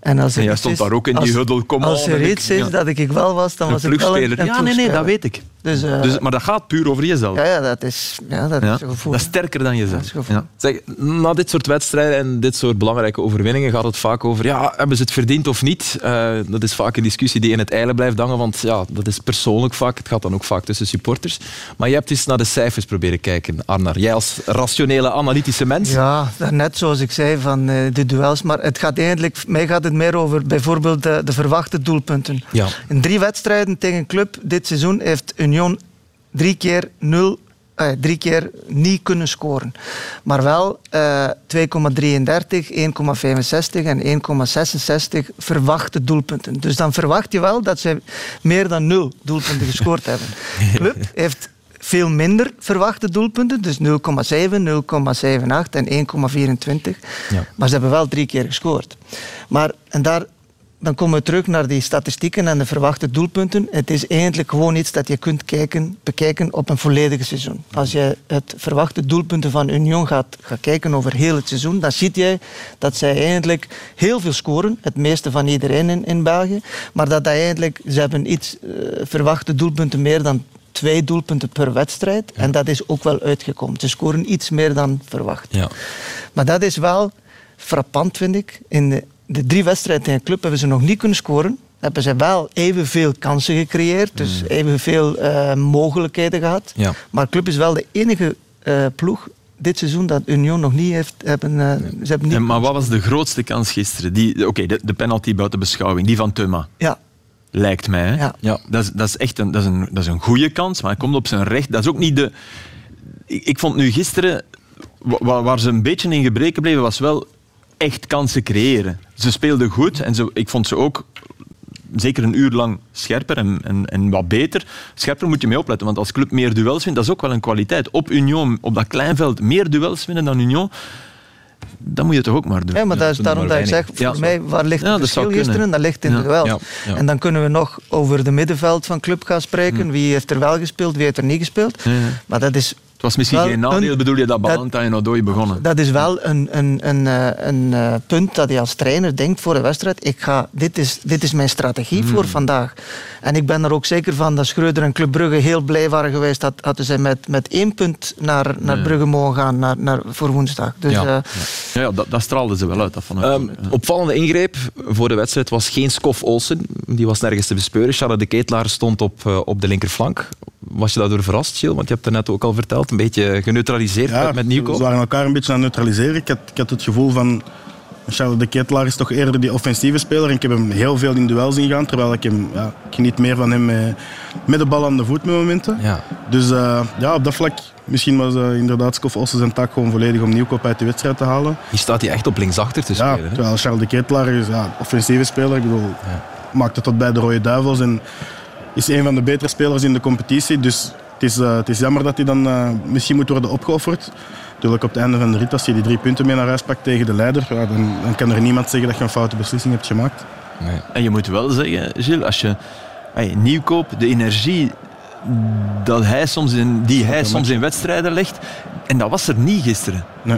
En als En jij stond daar ook in die huddle, kom Als er iets ik- is ja. dat ik wel was, dan Een was het wel ploegspeler. een, Ja, nee, nee, dat weet ik. Dus, eh, Dus, maar dat gaat puur over jezelf. ja, ja, dat is, ja, dat Ja. is een gevoel. Dat is sterker dan jezelf. een. Ja. Zeg, na dit soort wedstrijden en dit soort belangrijke overwinningen gaat het vaak over ja, hebben ze het verdiend of niet? Eh, dat is vaak een discussie die in het eilen blijft hangen, want ja, dat is persoonlijk vaak. Het gaat dan ook vaak tussen supporters. Maar je hebt eens naar de cijfers proberen kijken, Arnar. Jij als rationele, analytische mens. Ja, net zoals ik zei van eh, de duels. Maar het gaat eigenlijk, mij gaat het meer over bijvoorbeeld de, de verwachte doelpunten. Ja. In drie wedstrijden tegen een club dit seizoen heeft Union drie keer nul. eh, drie keer niet kunnen scoren. Maar wel eh 2,33, 1,65 en 1,66 verwachte doelpunten. Dus dan verwacht je wel dat ze meer dan nul doelpunten gescoord hebben. De club heeft veel minder verwachte doelpunten, dus 0,7, 0,78 en 1,24. Ja. Maar ze hebben wel drie keer gescoord. Maar, en daar, dan komen we terug naar die statistieken en de verwachte doelpunten. Het is eigenlijk gewoon iets dat je kunt kijken, bekijken op een volledige seizoen. Als je het verwachte doelpunten van Union gaat, gaat kijken over heel het seizoen, dan zie je dat zij eigenlijk heel veel scoren, het meeste van iedereen in, in België. Maar dat dat eigenlijk, ze hebben iets eh, verwachte doelpunten meer dan twee doelpunten per wedstrijd. En dat is ook wel uitgekomen. Ze scoren iets meer dan verwacht. Ja. Maar dat is wel frappant, vind ik. In de, de drie wedstrijden in een club hebben ze nog niet kunnen scoren. Hebben ze wel evenveel kansen gecreëerd, dus evenveel eh, mogelijkheden gehad. Ja. Maar de club is wel de enige eh, ploeg dit seizoen dat Union nog niet heeft. Hebben, eh, Ze hebben niet En, maar wat was de grootste kans gisteren? Die- Oké, de, de penalty buiten beschouwing, die van Thuma. Ja, Lijkt mij. Ja. Ja. Dat, is, dat is echt een, dat is een, dat is een goede kans, maar hij komt op zijn recht. Dat is ook niet de. Ik, ik vond nu gisteren, wa- wa- waar, ze een beetje in gebreken bleven, was wel echt kansen creëren. Ze speelden goed en ze, ik vond ze ook zeker een uur lang scherper en, en, en wat beter. Scherper moet je mee opletten, want als club meer duels wint, dat is ook wel een kwaliteit. Op Union, op dat klein veld, meer duels winnen dan Union, dat moet je toch ook maar doen. Ja, maar dat is daarom dat ik zeg, voor Ja. mij, waar ligt Ja, het verschil gisteren? Dat ligt in Ja. de ja. En dan kunnen we nog over de middenveld van club gaan spreken. Hm. Wie heeft er wel gespeeld, wie heeft er niet gespeeld. Ja, ja. Maar dat is, Het was misschien Wel geen nadeel, een- bedoel je, dat dat- Balanta en Odoi begonnen. dat is wel een, een, een, eh, een eh, punt dat je als trainer denkt voor een wedstrijd. Ik ga, dit, is, dit is mijn strategie voor vandaag. En ik ben er ook zeker van dat Schreuder en Club Brugge heel blij waren geweest. Dat hadden zij met, met één punt naar, naar Brugge mogen gaan naar, naar, voor woensdag. Dus Ja. eh, Ja, ja dat, dat straalde ze wel uit. Dat vond ik Ehm, opvallende ingreep voor de wedstrijd was geen Skof Olsen. Die was nergens te bespeuren. Charlotte de Ketelaar stond op, op de linkerflank. Was je daardoor verrast, Gilles? Want je hebt het net ook al verteld. Een beetje geneutraliseerd met, met Ze Nieuwkoop. waren elkaar een beetje aan het neutraliseren. Ik had, ik had het gevoel van... Charles de Ketelaar is toch eerder die offensieve speler. En ik heb hem heel veel in duels zien gaan. Terwijl ik hem... Ja, ik geniet meer van hem met, met de bal aan de voet met momenten. Ja. Dus eh, ja, op dat vlak... Misschien was eh, inderdaad Skof Ossen zijn taak gewoon volledig om Nieuwkoop uit de wedstrijd te halen. Hier staat hij echt op linksachter te spelen. hè? terwijl Charles de Ketelaar is ja, offensieve speler. Ik bedoel, maakt het tot bij de Rode Duivels. En is een van de betere spelers in de competitie. Dus het is, eh, het is jammer dat hij dan eh, misschien moet worden opgeofferd. Natuurlijk op het einde van de rit, als je die drie punten mee naar huis pakt tegen de leider, ja, dan, dan kan er niemand zeggen dat je een foute beslissing hebt gemaakt. Nee. En je moet wel zeggen, Gilles, als je hey, nieuwkoop, de energie dat hij soms in, die hij soms in wedstrijden legt, en dat was er niet gisteren. Nee.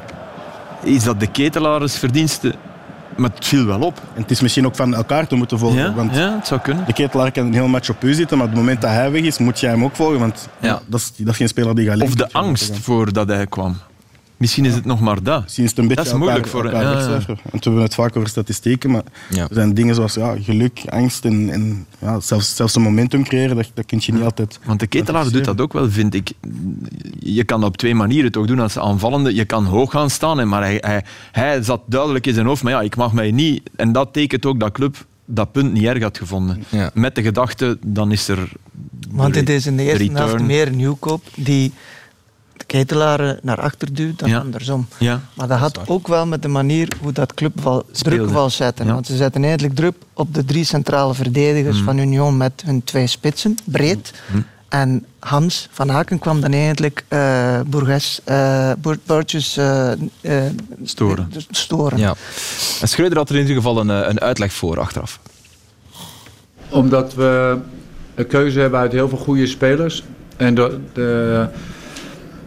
Is dat de ketelaars verdienste? Maar het viel wel op. En het is misschien ook van elkaar te moeten volgen. Ja, Want ja het zou kunnen. de ketelaar kan een heel match op u zitten, maar op het moment dat hij weg is, moet jij hem ook volgen. Want Ja. dat, is, dat is geen speler die gaat Of liggen. de angst voordat hij kwam. Misschien is het nog maar dat. Misschien is het een beetje Dat is moeilijk voor- elkaar ja, ja. wegcijferen. Want we hebben het vaak over statistieken, maar Ja. er zijn dingen zoals ja, geluk, angst en, en ja, zelfs, zelfs een momentum creëren, dat, dat kun je niet altijd... Want de ketelaar doet dat ook wel, vind ik. Je kan dat op twee manieren toch doen als aanvallende. Je kan hoog gaan staan, maar hij, hij, hij zat duidelijk in zijn hoofd. Maar ja, ik mag mij niet... En dat tekent ook dat club dat punt niet erg had gevonden. Ja. Met de gedachte, dan is er... Want het is in de eerste helft meer nieuwkoop die de ketelaren naar achter duwt dan Ja. andersom. Ja. Maar dat had ook wel met de manier hoe dat club druk wil zetten. Ja. Want ze zetten eigenlijk druk op de drie centrale verdedigers Mm. van Union met hun twee spitsen, breed. En Hans van Aken kwam dan eigenlijk uh, Bourges, uh, Burgess uh, storen. storen. Ja. En Schreuder had er in ieder geval een, een uitleg voor achteraf. Omdat we een keuze hebben uit heel veel goede spelers. En de, de,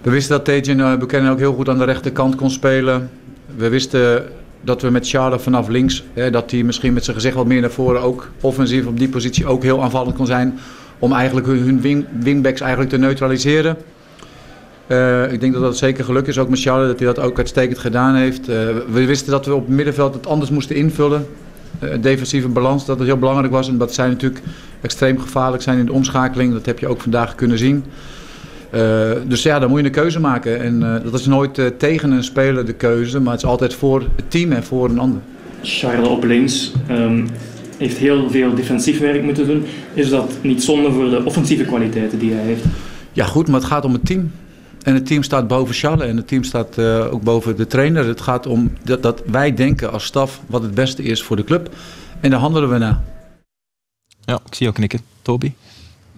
we wisten dat Tejan Buchanan ook heel goed aan de rechterkant kon spelen. We wisten dat we met Charles vanaf links, hè, dat hij misschien met zijn gezicht wat meer naar voren ook offensief op die positie ook heel aanvallend kon zijn. Om eigenlijk hun wing, wingbacks eigenlijk te neutraliseren. Uh, ik denk dat dat zeker geluk is, ook met Charles, dat hij dat ook uitstekend gedaan heeft. Uh, we wisten dat we op het middenveld het anders moesten invullen. Defensieve balans, dat het heel belangrijk was. En dat zij natuurlijk extreem gevaarlijk zijn in de omschakeling. Dat heb je ook vandaag kunnen zien. Uh, dus ja, dan moet je een keuze maken. En uh, dat is nooit uh, tegen een speler de keuze, maar het is altijd voor het team en voor een ander. Charles op links um, heeft heel veel defensief werk moeten doen. Is dat niet zonde voor de offensieve kwaliteiten die hij heeft? Ja, goed, maar het gaat om het team. En het team staat boven Charles en het team staat ook boven de trainer. Het gaat om dat, dat wij denken als staf wat het beste is voor de club. En daar handelen we naar. Ja, ik zie jou knikken. Toby?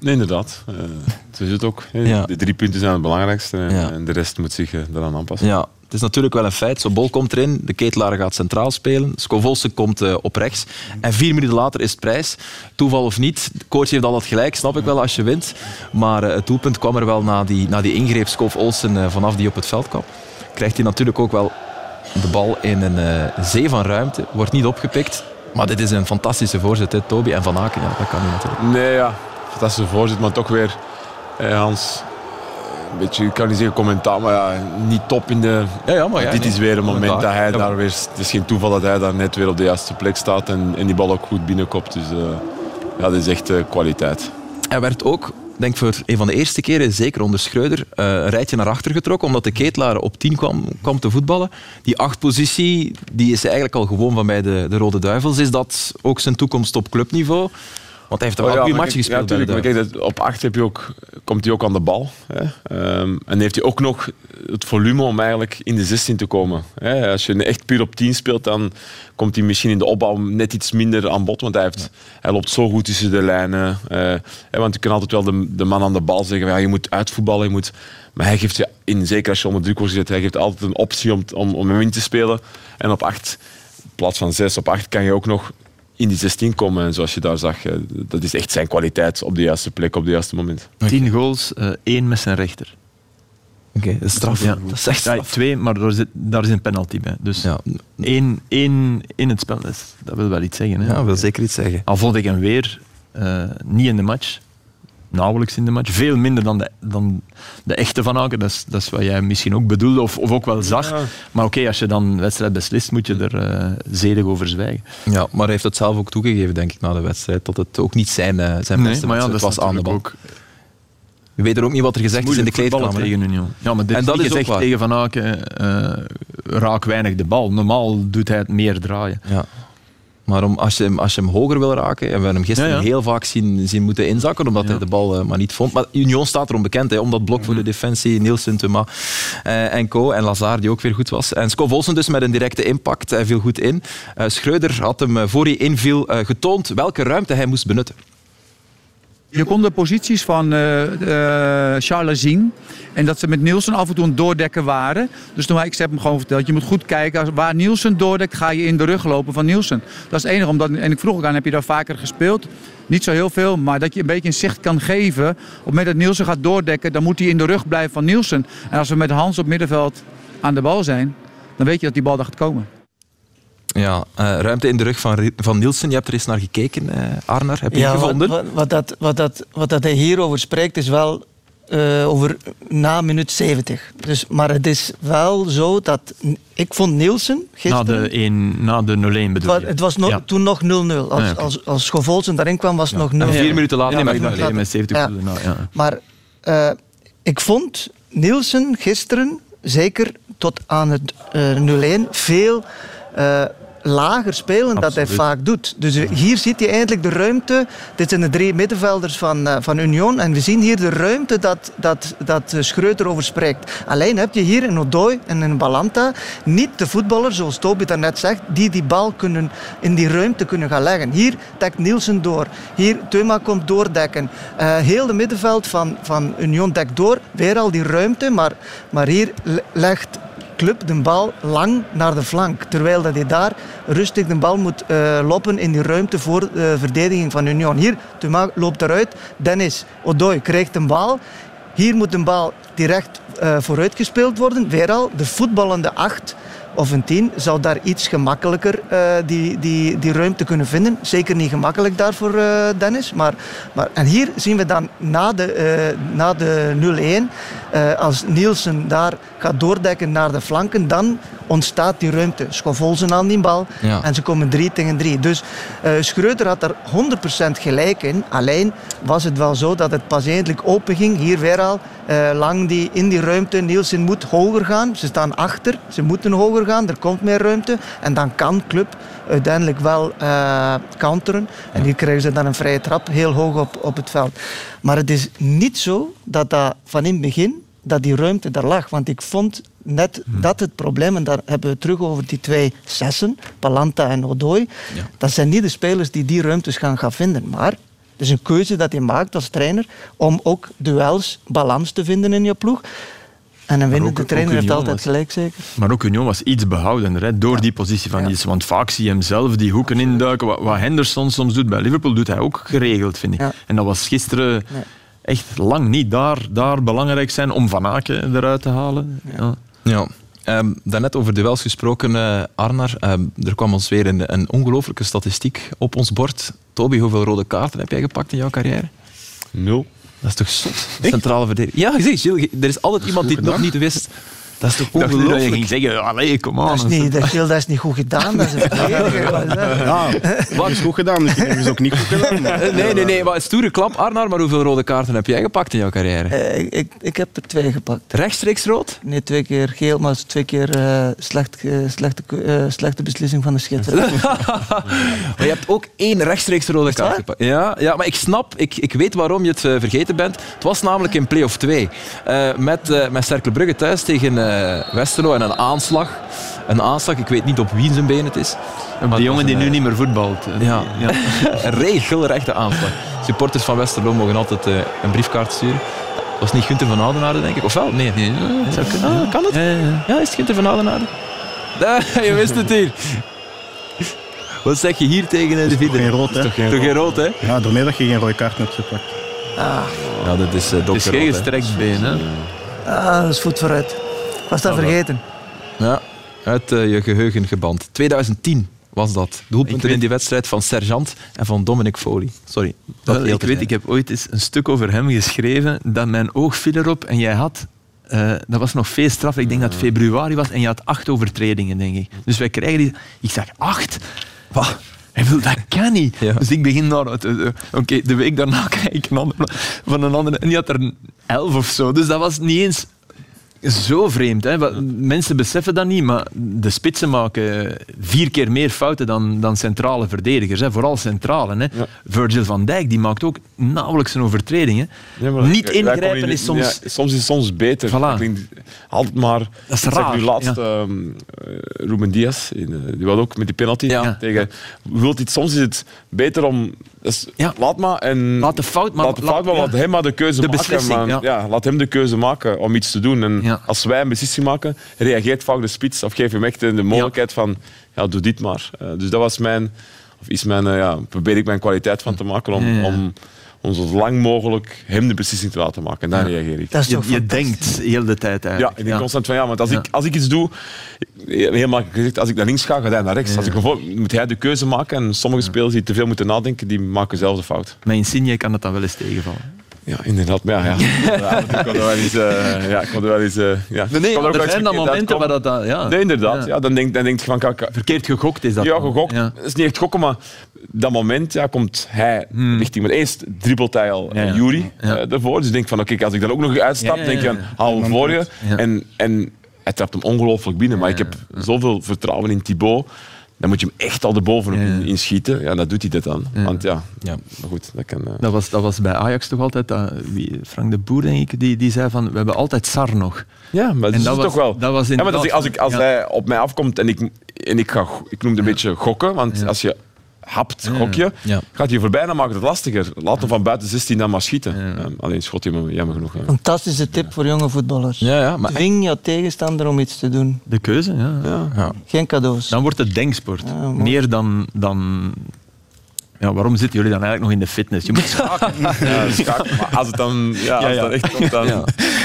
Nee, inderdaad. Uh, zo is het ook. Ja. De drie punten zijn het belangrijkste en, ja. en de rest moet zich uh, daaraan aanpassen. Ja, het is natuurlijk wel een feit. Zo'n komt erin, de ketelaar gaat centraal spelen, Scovolse komt uh, op rechts en vier minuten later is het prijs. Toeval of niet, de coach heeft altijd gelijk, snap ik wel als je wint. Maar het doelpunt kwam er wel na die, na die ingreep Skov Olsen vanaf die op het veld kwam. Krijgt hij natuurlijk ook wel de bal in een zee van ruimte, wordt niet opgepikt. Maar dit is een fantastische voorzet, hè, Toby en Van Aken. Ja, dat kan niet natuurlijk. Nee, ja, fantastische voorzet, maar toch weer eh, Hans. Een beetje, ik kan niet zeggen commentaar, maar ja, niet top in de. Ja, ja, maar ja, dit nee. is weer een moment dat hij daar weer. Het is geen toeval dat hij daar net weer op de juiste plek staat en, en die bal ook goed binnenkomt. Dus uh, ja, dat is echt uh, kwaliteit. Hij werd ook, denk voor een van de eerste keren, zeker onder Schreuder, een rijtje naar achter getrokken, omdat de ketelaar op 10 kwam, kwam te voetballen. Die achtpositie die is eigenlijk al gewoon van bij de, de Rode Duivels. Is dat ook zijn toekomst op clubniveau? Want hij heeft er wel oh, ja, goede matchen gespeeld. Ja, natuurlijk. Maar kijk, op 8 heb je ook, komt hij ook aan de bal. Hè. Um, en heeft hij ook nog het volume om eigenlijk in de 16 te komen. Hè. Als je echt puur op 10 speelt, dan komt hij misschien in de opbouw net iets minder aan bod. Want hij, heeft, hij loopt zo goed tussen de lijnen. Uh, hè, want je kan altijd wel de, de man aan de bal zeggen, ja, je moet uitvoetballen. Je moet, maar hij geeft je, in, zeker als je onder druk wordt gezet, hij geeft altijd een optie om, om, om een win te spelen. En op 8, in plaats van 6, op 8 kan je ook nog in die 16 komen. En zoals je daar zag, dat is echt zijn kwaliteit op de juiste plek, op het juiste moment. 10 goals, uh, één met zijn rechter. Oké, okay, straf. Ja, dat is echt straf. Ja, twee, maar daar, zit, daar is een penalty bij. Dus ja. één, één in het spel, dat, dat wil wel iets zeggen. Hè? Ja, dat wil zeker iets zeggen. Al vond ik hem weer uh, niet in de match. Nauwelijks in de match. Veel minder dan de, dan de echte Van Aken. Dat is, dat is wat jij misschien ook bedoelde of, of ook wel zag. Ja. Maar oké, okay, als je dan wedstrijd beslist, moet je er uh, zedig over zwijgen. Ja, maar hij heeft het zelf ook toegegeven, denk ik, na de wedstrijd. Dat het ook niet zijn, uh, zijn nee, beste maar ja, dat was aan de bal. Ook, we weten ook niet wat er gezegd is, is in de kleedkamer. tegen Union. Ja, maar dit en is dat is gezegd ook tegen Van Aken, uh, raak weinig de bal. Normaal doet hij het meer draaien. Ja. Maar om, als, je hem, als je hem hoger wil raken, en we hebben hem gisteren ja, ja. heel vaak zien, zien moeten inzakken, omdat ja. hij de bal uh, maar niet vond. Maar Union staat erom bekend, hè, om dat blok voor de defensie, Nielsen, Thuma uh, en Co. En Lazar, die ook weer goed was. En Skov Olsen dus met een directe impact, hij viel goed in. Uh, Schreuder had hem, voor hij inviel, getoond welke ruimte hij moest benutten. Je kon de posities van uh, Charles zien. En dat ze met Nielsen af en toe een doordekken waren. Dus toen ik heb hem gewoon verteld. Je moet goed kijken. Waar Nielsen doordekt, ga je in de rug lopen van Nielsen. Dat is het enige. Omdat, en ik vroeg ook aan, heb je daar vaker gespeeld? Niet zo heel veel. Maar dat je een beetje een zicht kan geven. Op het moment dat Nielsen gaat doordekken, dan moet hij in de rug blijven van Nielsen. En als we met Hans op middenveld aan de bal zijn, dan weet je dat die bal daar gaat komen. Ja, uh, ruimte in de rug van, van Nielsen. Je hebt er eens naar gekeken, uh, Arnar. Heb je ja, gevonden? Wat, wat, dat, wat, dat, wat dat hij hierover spreekt, is wel uh, over na minuut 70. Dus, maar het is wel zo dat... Ik vond Nielsen gisteren... Na de, 1, na de 0-1 bedoel het, het was no, ja. toen nog 0-0. Als, ja, okay. als, als Schovolsen daarin kwam, was het ja. nog 0-0. En vier minuten later... Nee, maar ik met 70 ja. Na, ja. Maar ik vond Nielsen gisteren, zeker tot aan het 0-1, veel... Lager spelen dat hij vaak doet. Dus eh, hier ziet je eigenlijk de ruimte. Dit zijn de drie middenvelders van, eh, van Union. En we zien hier de ruimte dat, dat, dat eh, Schreuter over spreekt. Alleen heb je hier in Odoi en in Balanta niet de voetballer, zoals Toby daarnet zegt, die die bal kunnen, in die ruimte kunnen gaan leggen. Hier dekt Nielsen door. Hier Thuma komt doordekken. Uh, heel de middenveld van, van Union dekt door. Weer al die ruimte, maar, maar hier le- legt club de bal lang naar de flank. Terwijl dat hij daar rustig de bal moet eh, lopen in die ruimte voor de verdediging van Union. Hier, Thuma loopt eruit. Dennis Odoi krijgt een bal. Hier moet de bal direct eh, vooruit gespeeld worden. Weer al, de voetballende acht of een tien zou daar iets gemakkelijker eh, die, die, die ruimte kunnen vinden. Zeker niet gemakkelijk daar voor eh, Dennis. Maar, maar, en hier zien we dan na de, eh, na de 0-1, eh, als Nielsen daar gaat doordekken naar de flanken, dan ontstaat die ruimte. Schovolzen aan die bal Ja. en ze komen 3 tegen 3. Dus Schreuder had er 100% gelijk in. Alleen was het wel zo dat het pas eindelijk open ging. Hier weer al lang die, in die ruimte. Nielsen moet hoger gaan. Ze staan achter. Ze moeten hoger gaan. Er komt meer ruimte. En dan kan Club uiteindelijk wel eh, counteren. En hier krijgen ze dan een vrije trap heel hoog op, op het veld. Maar het is niet zo dat dat van in het begin dat die ruimte daar lag. Want ik vond net dat het probleem, en daar hebben we het terug over die twee zessen, Palanta en Odoi. Dat zijn niet de spelers die die ruimtes gaan, gaan vinden. Maar het is een keuze dat je maakt als trainer om ook duels, balans te vinden in je ploeg. En een winnende ook- trainer ook heeft Union altijd was- gelijk, zeker. Maar ook Union was iets behoudender hè, door die positie van Nielsen. Want vaak zie je hem zelf die hoeken induiken. Wat, wat Henderson soms doet bij Liverpool, doet hij ook geregeld, vind ik. Ja. En dat was gisteren echt lang niet daar, daar belangrijk zijn om Van Aken eruit te halen. Ja. Ja. Ehm, daarnet over duels gesproken, eh Arnar. Ehm, er kwam ons weer een, een ongelooflijke statistiek op ons bord. Toby, hoeveel rode kaarten heb jij gepakt in jouw carrière? Nul. Dat is toch zot? Centrale verdediger. Ja, Gilles, er is altijd iemand die het nog niet wist. Dat is toch niet dat je ongelooflijk? ging zeggen, allee, kom aan. Dat is niet, dat, is, dat is niet goed gedaan. Dat is een is dat? Ja, wat is goed gedaan. Hebben ze ook niet goed gedaan. maar- Nee, nee, nee. Maar stoere klap, Arnar. Maar hoeveel rode kaarten heb jij gepakt in jouw carrière? Eh, ik- ik, heb er twee gepakt. Rechtstreeks rood? Nee, twee keer geel, maar twee keer eh, slecht, slechte, eh, slechte beslissing van de scheidsrechter. Maar je hebt ook één rechtstreeks rode kaart gepakt. Ja, ja, maar ik snap, ik, ik weet waarom je het vergeten bent. Het was namelijk in play-off 2. eh, met, met Cercle Brugge thuis tegen Westerlo en een aanslag. Een aanslag, ik weet niet op wie zijn been het is. Maar Die jongen die een, nu eh, niet meer voetbalt. eh, Ja, ja. een regelrechte aanslag. Supporters van Westerlo mogen altijd eh, een briefkaart sturen. Dat was niet Gunther van Oudenaarde, denk ik. Of wel? Nee. Nee, zou. Ah, kan het? Ja, ja. Ja, is het Gunther van Oudenaarde? Je wist het hier. Wat zeg je hier tegen eh, de Geen vierde? rood, hè? Toch geen rood, hè? Ja, daarmee dat je geen rode kaart hebt gepakt. Ja, dat is uh, Het is geen gestrekt been. Hè. Ah, dat is voet vooruit. Was dat vergeten. Ja, uit eh, je geheugen geband. 2010 was dat. Doelpunten weet- in die wedstrijd van Sergeant en van Dominic Foley. Sorry. Dat Wel, ik weet, ik heb ooit eens een stuk over hem geschreven dat mijn oog viel erop en jij had... eh, dat was nog veel straf. Ik denk dat het februari was en je had acht overtredingen, denk ik. Dus wij krijgen die... Ik zeg, acht? Wat? Hij wil, dat kan niet. Ja. Dus ik begin naar... Oké, de week daarna krijg ik een andere, van een andere... En die had er elf of zo. Dus dat was niet eens zo vreemd. Hè? Mensen beseffen dat niet, maar de spitsen maken vier keer meer fouten dan, dan centrale verdedigers. Hè? Vooral centrale. Hè? Ja. Virgil van Dijk die maakt ook nauwelijks een overtreding. Hè? Ja, niet ingrijpen je is soms... ja, soms is soms beter. Voilà. Klinkt altijd maar... Dat is zeg raar, Nu laatst ehm, eh, Ruben Diaz, in, eh, die had ook met die penalty tegen... Wilt iets, soms is het beter om... Ja. Laat maar en... Laat de fout maar... laat de fout maar, ja. laat hem maar de keuze De maken. maar- ja. laat hem de keuze maken om iets te doen. En als wij een beslissing maken, reageert vaak de spits of geeft hem echt de mogelijkheid van, ja, doe dit maar. Eh, dus dat was mijn, of is mijn, eh, ja, probeer ik mijn kwaliteit van te maken om, om, om zo lang mogelijk hem de beslissing te laten maken. En dan reageer ik. Dat is Je, je denkt heel de tijd Ja, eigenlijk. ik denk constant van ja, want als, Ja. ik, als ik iets doe, heel makkelijk gezegd, als ik naar links ga, gaat hij naar rechts. Als ik bijvoorbeeld, moet hij de keuze maken en sommige spelers die te veel moeten nadenken, die maken zelf de fout. Met Insigne kan het dan wel eens tegenvallen. Ja, inderdaad. Maar ja, ja. ja ik kon er wel eens... eh, ja, ik kon er wel eens eh, ja. Nee, kon er ook wel eens zijn dan momenten waar dat... dat ja. Nee, inderdaad. Ja. Ja. dan, denk, dan denk je van... Kijk, Verkeerd gegokt is dat. ja, gegokt. Ja. Het is niet echt gokken, maar dat moment ja, komt hij richting... Maar eerst dribbelt hij al Hmm. Ja. Jury Ja. eh, ervoor. Dus ik denk van, oké, als ik dan ook nog uitstap, Ja, ja, denk je van, hou hem voor je. Ja. En, en hij trapt hem ongelooflijk binnen. Maar ik heb zoveel vertrouwen in Thibaut dan moet je hem echt al de bovenop Ja. inschieten. Ja, dat doet hij dat dan. Ja. Want ja, Ja. maar goed, dat kan... eh, Dat was, dat was bij Ajax toch altijd, dat, wie, Frank de Boer denk ik, die, die zei van, we hebben altijd Sar nog. Ja, maar dat is was- toch wel... dat was ja, maar als, ik, als, ik, als hij op mij afkomt en ik, en ik ga... Ik noem het een beetje gokken, want Ja. als je hapt, Ja. gok je, Ja. gaat hij voorbij, dan maakt het lastiger. Laat hem van buiten 16 dan maar schieten. Alleen schot hij hem jammer genoeg. Fantastische tip voor jonge voetballers. Ja, ja, maar Dwing jouw tegenstander om iets te doen. De keuze, ja. Ja. ja. Geen cadeaus. Dan wordt het denksport. Meer dan... dan ja, waarom zitten jullie dan eigenlijk nog in de fitness? Je moet schaken. Ja, maar als het dan, ja, als ja. dat echt komt, dan... Ja.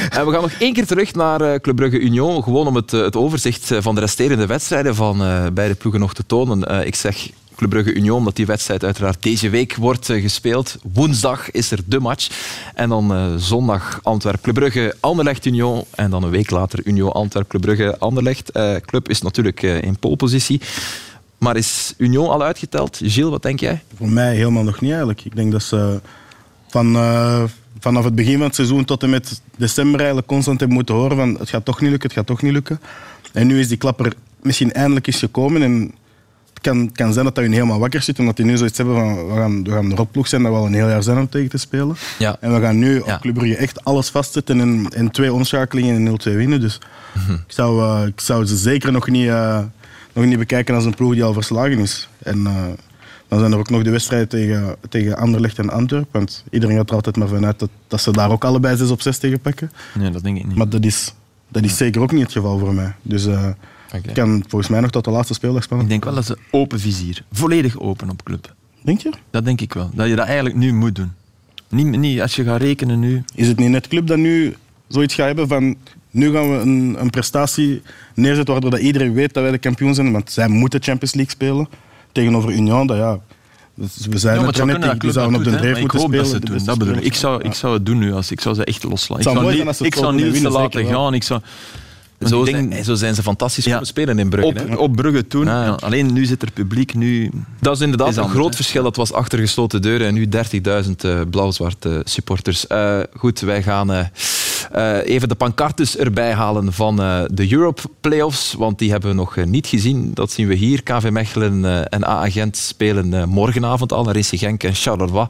En we gaan nog één keer terug naar eh, Club Brugge Union, gewoon om het, eh, het overzicht eh, van de resterende wedstrijden van eh, beide ploegen nog te tonen. Eh, ik zeg Club Brugge Union, omdat die wedstrijd uiteraard deze week wordt eh, gespeeld. Woensdag is er de match. En dan eh, zondag Antwerp Club Brugge, Anderlecht Union. En dan een week later Union Antwerp Club Brugge, Anderlecht. Eh, club is natuurlijk in polepositie. Maar is Union al uitgeteld? Gilles, wat denk jij? Voor mij helemaal nog niet eigenlijk. Ik denk dat ze van, vanaf het begin van het seizoen tot en met december eigenlijk constant hebben moeten horen van het gaat toch niet lukken, het gaat toch niet lukken. En nu is die klapper misschien eindelijk eens gekomen en kan, kan zijn dat dat hun helemaal wakker zit omdat die nu zoiets hebben van we gaan, we gaan de rockploeg zijn dat we al een heel jaar zijn om tegen te spelen. Ja. En we gaan nu op Club Brugge echt alles vastzetten en, en twee omschakelingen en 0-2 winnen. Dus Mhm. ik, zou, eh, ik zou ze zeker nog niet, eh, nog niet bekijken als een ploeg die al verslagen is. En eh, dan zijn er ook nog de wedstrijden tegen, tegen Anderlecht en Antwerpen. Want iedereen gaat er altijd maar vanuit dat, dat ze daar ook allebei 6 op 6 tegen pakken. Nee, dat denk ik niet. Maar dat is, dat is zeker ook niet het geval voor mij. Dus het kan volgens mij nog tot de laatste speeldag Ik spannend. denk wel dat ze open vizier, volledig open op club. Denk je? Dat denk ik wel. Dat je dat eigenlijk nu moet doen. Niet, niet als je gaat rekenen nu. Is het niet net club dat nu zoiets gaat hebben van... Nu gaan we een, een prestatie neerzetten waardoor dat iedereen weet dat wij de kampioen zijn. Want zij moeten Champions League spelen. Tegenover Union, dat ja... dus we zijn Ja, het net, die club zouden op de ik moeten spelen. dat de doen. beste Dat bedoel ik. Ik zou, Ja. ik zou het doen nu. Als, ik zou ze echt loslaten. Ik zou het ik zou laten gaan. Ik zou, Zo, denk- zijn, zo zijn ze fantastisch Ja. spelen in Brugge. hè. op, op Brugge toen. Ja, alleen nu zit er publiek. Nu, Dat is inderdaad Is een groot hè? verschil. Dat was achter gesloten deuren en nu 30.000 eh, blauw-zwarte supporters. Eh, goed, wij gaan eh, eh, even de pancartes erbij halen van eh, de Europe Playoffs, want die hebben we nog eh, niet gezien. Dat zien we hier. KV Mechelen en AA Gent spelen morgenavond al. Racing Genk en Charleroi.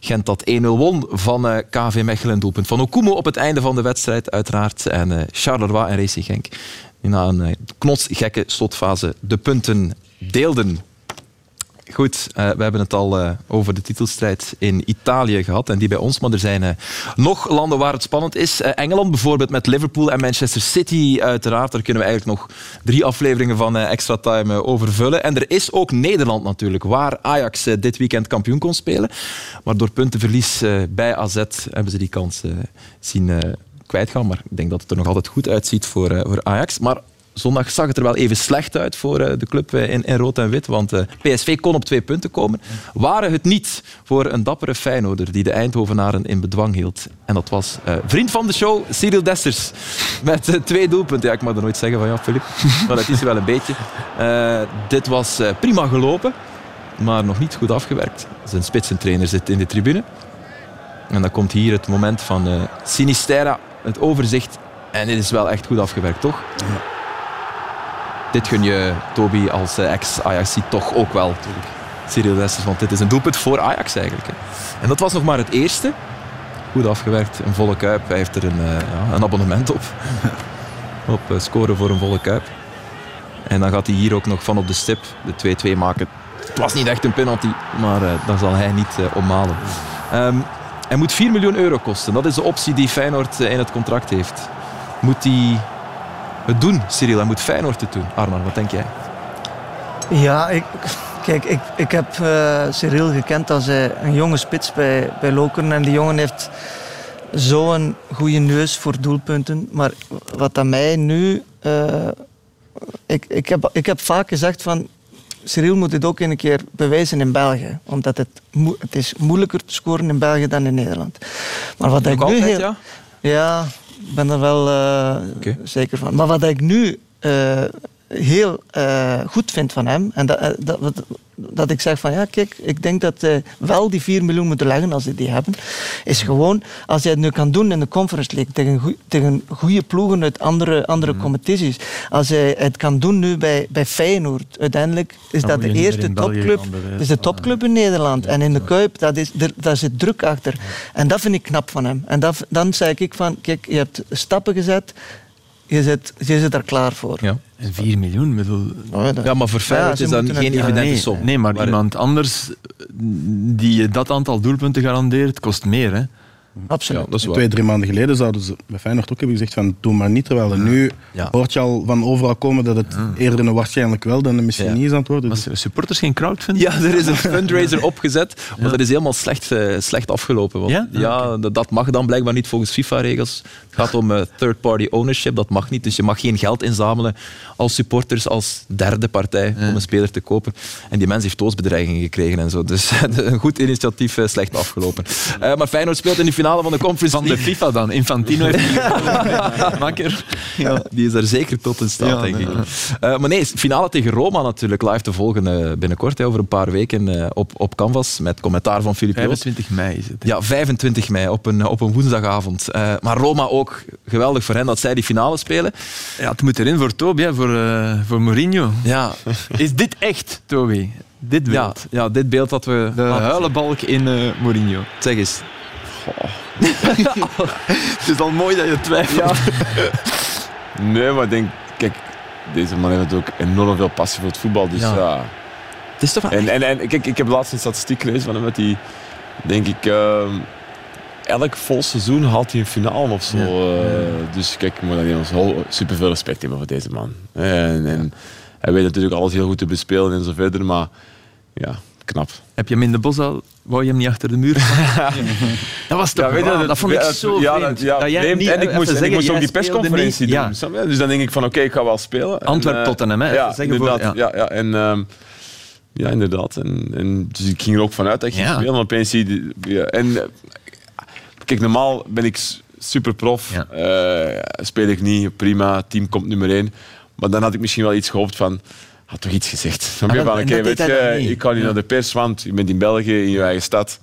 Gent dat 1-0 won van KV Mechelen. Doelpunt van Okumo op het einde van de wedstrijd, uiteraard. En Charleroi en Racing Genk na een knotsgekke slotfase de punten deelden. Goed, eh, we hebben het al eh, over de titelstrijd in Italië gehad en die bij ons, maar er zijn eh, nog landen waar het spannend is. Engeland bijvoorbeeld met Liverpool en Manchester City uiteraard. Daar kunnen we eigenlijk nog drie afleveringen van Extra Time over vullen. En er is ook Nederland natuurlijk, waar Ajax dit weekend kampioen kon spelen. Maar door puntenverlies bij AZ hebben ze die kans zien kwijtgaan. Maar ik denk dat het er nog altijd goed uitziet voor, voor Ajax. Maar zondag zag het er wel even slecht uit voor eh, de club eh, in, in rood en wit. Want eh, PSV kon op twee punten komen. Waren het niet voor een dappere Feyenoorder die de Eindhovenaren in bedwang hield. En dat was vriend van de show, Cyril Dessers. Met twee doelpunten. Ja, ik mag er nooit zeggen van ja, Filip. Maar dat is er wel een beetje. Dit was prima gelopen. Maar nog niet goed afgewerkt. Zijn spitsentrainer zit in de tribune. En dan komt hier het moment van Sinistera, het overzicht. En dit is wel echt goed afgewerkt, toch? Dit gun je Toby als eh, ex-Ajax toch ook wel. Cyril Dessers, want dit is een doelpunt voor Ajax eigenlijk. hè. En dat was nog maar het eerste. Goed afgewerkt, een volle kuip. Hij heeft er een, eh, ja, een abonnement op. op eh, scoren voor een volle kuip. En dan gaat hij hier ook nog van op de stip de 2-2 maken. Het was niet echt een penalty, maar dan zal hij niet eh, ommalen. Ehm, hij moet 4 miljoen euro kosten. Dat is de optie die Feyenoord in het contract heeft. Moet hij het doen, Cyril? Hij moet Feyenoord het doen. Arman, wat denk jij? Ja, ik, kijk, ik, ik heb eh Cyril gekend als hij een jonge spits bij, bij Lokeren. En die jongen heeft zo'n goede neus voor doelpunten. Maar wat aan mij nu... eh, ik, ik, heb, ik heb vaak gezegd van... Cyril moet dit ook een keer bewijzen in België. Omdat het, het is moeilijker te scoren in België dan in Nederland. Maar wat ik nu altijd, heel, ja? ja, ben er wel eh, zeker van. Maar wat ik nu eh, heel eh, goed vind van hem. En dat, eh, dat, dat, ik zeg van ja, kijk, ik denk dat hij wel die 4 miljoen moeten leggen als ze die hebben. Is gewoon, als hij het nu kan doen in de Conference League tegen, tegen goede ploegen uit andere, andere competities. Als hij het kan doen nu bij, bij Feyenoord. Uiteindelijk is dat de eerste topclub. is de topclub in Nederland. En in de Kuip, dat is, er, daar zit druk achter. En dat vind ik knap van hem. En dat, dan zei ik van, kijk, je hebt stappen gezet. Je zit, je zit er klaar voor. Ja. En 4 miljoen, bedoel... Ja, maar voor Feyenoord is dat geen evidente nee, som. nee, maar, iemand anders die je dat aantal doelpunten garandeert, kost meer. Hè? Absoluut. Ja, dat is waar. Twee, drie maanden geleden zouden ze bij Feyenoord ook hebben gezegd van doe maar niet. Terwijl er nu Ja. hoort je al van overal komen dat het eerder een waarschijnlijk wel dan een misschien Ja. niet is aan het worden. Dus Was supporters geen crowdfunding? Ja, er is een fundraiser opgezet, maar dat is helemaal slecht, eh, slecht afgelopen. Want, Ja? ja, dat, dat mag dan blijkbaar niet volgens FIFA-regels. Het gaat om eh, third-party ownership, dat mag niet. Dus je mag geen geld inzamelen als supporters, als derde partij om een speler te kopen. En die mens heeft doodsbedreigingen gekregen en zo. Dus een goed initiatief, eh, slecht afgelopen. Eh, maar Feyenoord speelt in de finale van de Conference Van de League. FIFA dan. Infantino heeft Makker. Ja, die is daar zeker tot in staat, Ja, denk ik. Eh, maar nee, finale tegen Roma natuurlijk live te volgen eh, binnenkort, hè, over een paar weken eh, op, op Canvas, met commentaar van Filip Joos. 25 mei is het. hè. Ja, 25 mei op een, op een woensdagavond. Eh, maar Roma ook geweldig voor hen dat zij die finale spelen. Ja, het moet erin voor Toby, hè, voor, eh, voor Mourinho. Ja, Is dit echt, Toby? Dit ja, beeld. ja dit beeld dat we... De huilenbalk in eh, Mourinho. Zeg eens. Het is al mooi dat je twijfelt. Nee, maar ik denk, kijk, deze man heeft ook enorm veel passie voor het voetbal. Dus Ja. ja. Het is toch En, en, en kijk, ik heb laatst een statistiek gelezen van hem met die, denk ik, ehm, elk vol seizoen haalt hij een finale of zo. eh, dus kijk, ik moet niet heel super veel respect hebben voor deze man. En, en hij weet natuurlijk alles heel goed te bespelen en zo verder, maar ja, knap. Heb je hem in de bos al... Wou je hem niet achter de muur dat was toch Ja, weet je, dat- dat vond ik zo ja, vreemd. dat- ja, Dat jij vreemd. niet en ik even moest, en ik zeggen, moest ook die persconferentie niet. doen. Dus dan denk ik van oké, ik ga wel spelen. En, Antwerp eh, Tottenham, hè, Ja, zeggen voor- inderdaad. ja. ja. Ja, en, ehm, ja, inderdaad. En, en, dus ik ging er ook vanuit dat ik ging Ja. spelen. En opeens zie je... en eh, kijk, normaal ben ik s- super prof. Ja. Eh, speel ik niet, prima. Team komt nummer één. Maar dan had ik misschien wel iets gehoopt van... Had toch iets gezegd. Je? Ah, wel, Van, en oké, weet dan je, ik ga niet naar de pers, want je bent in België, in je eigen stad.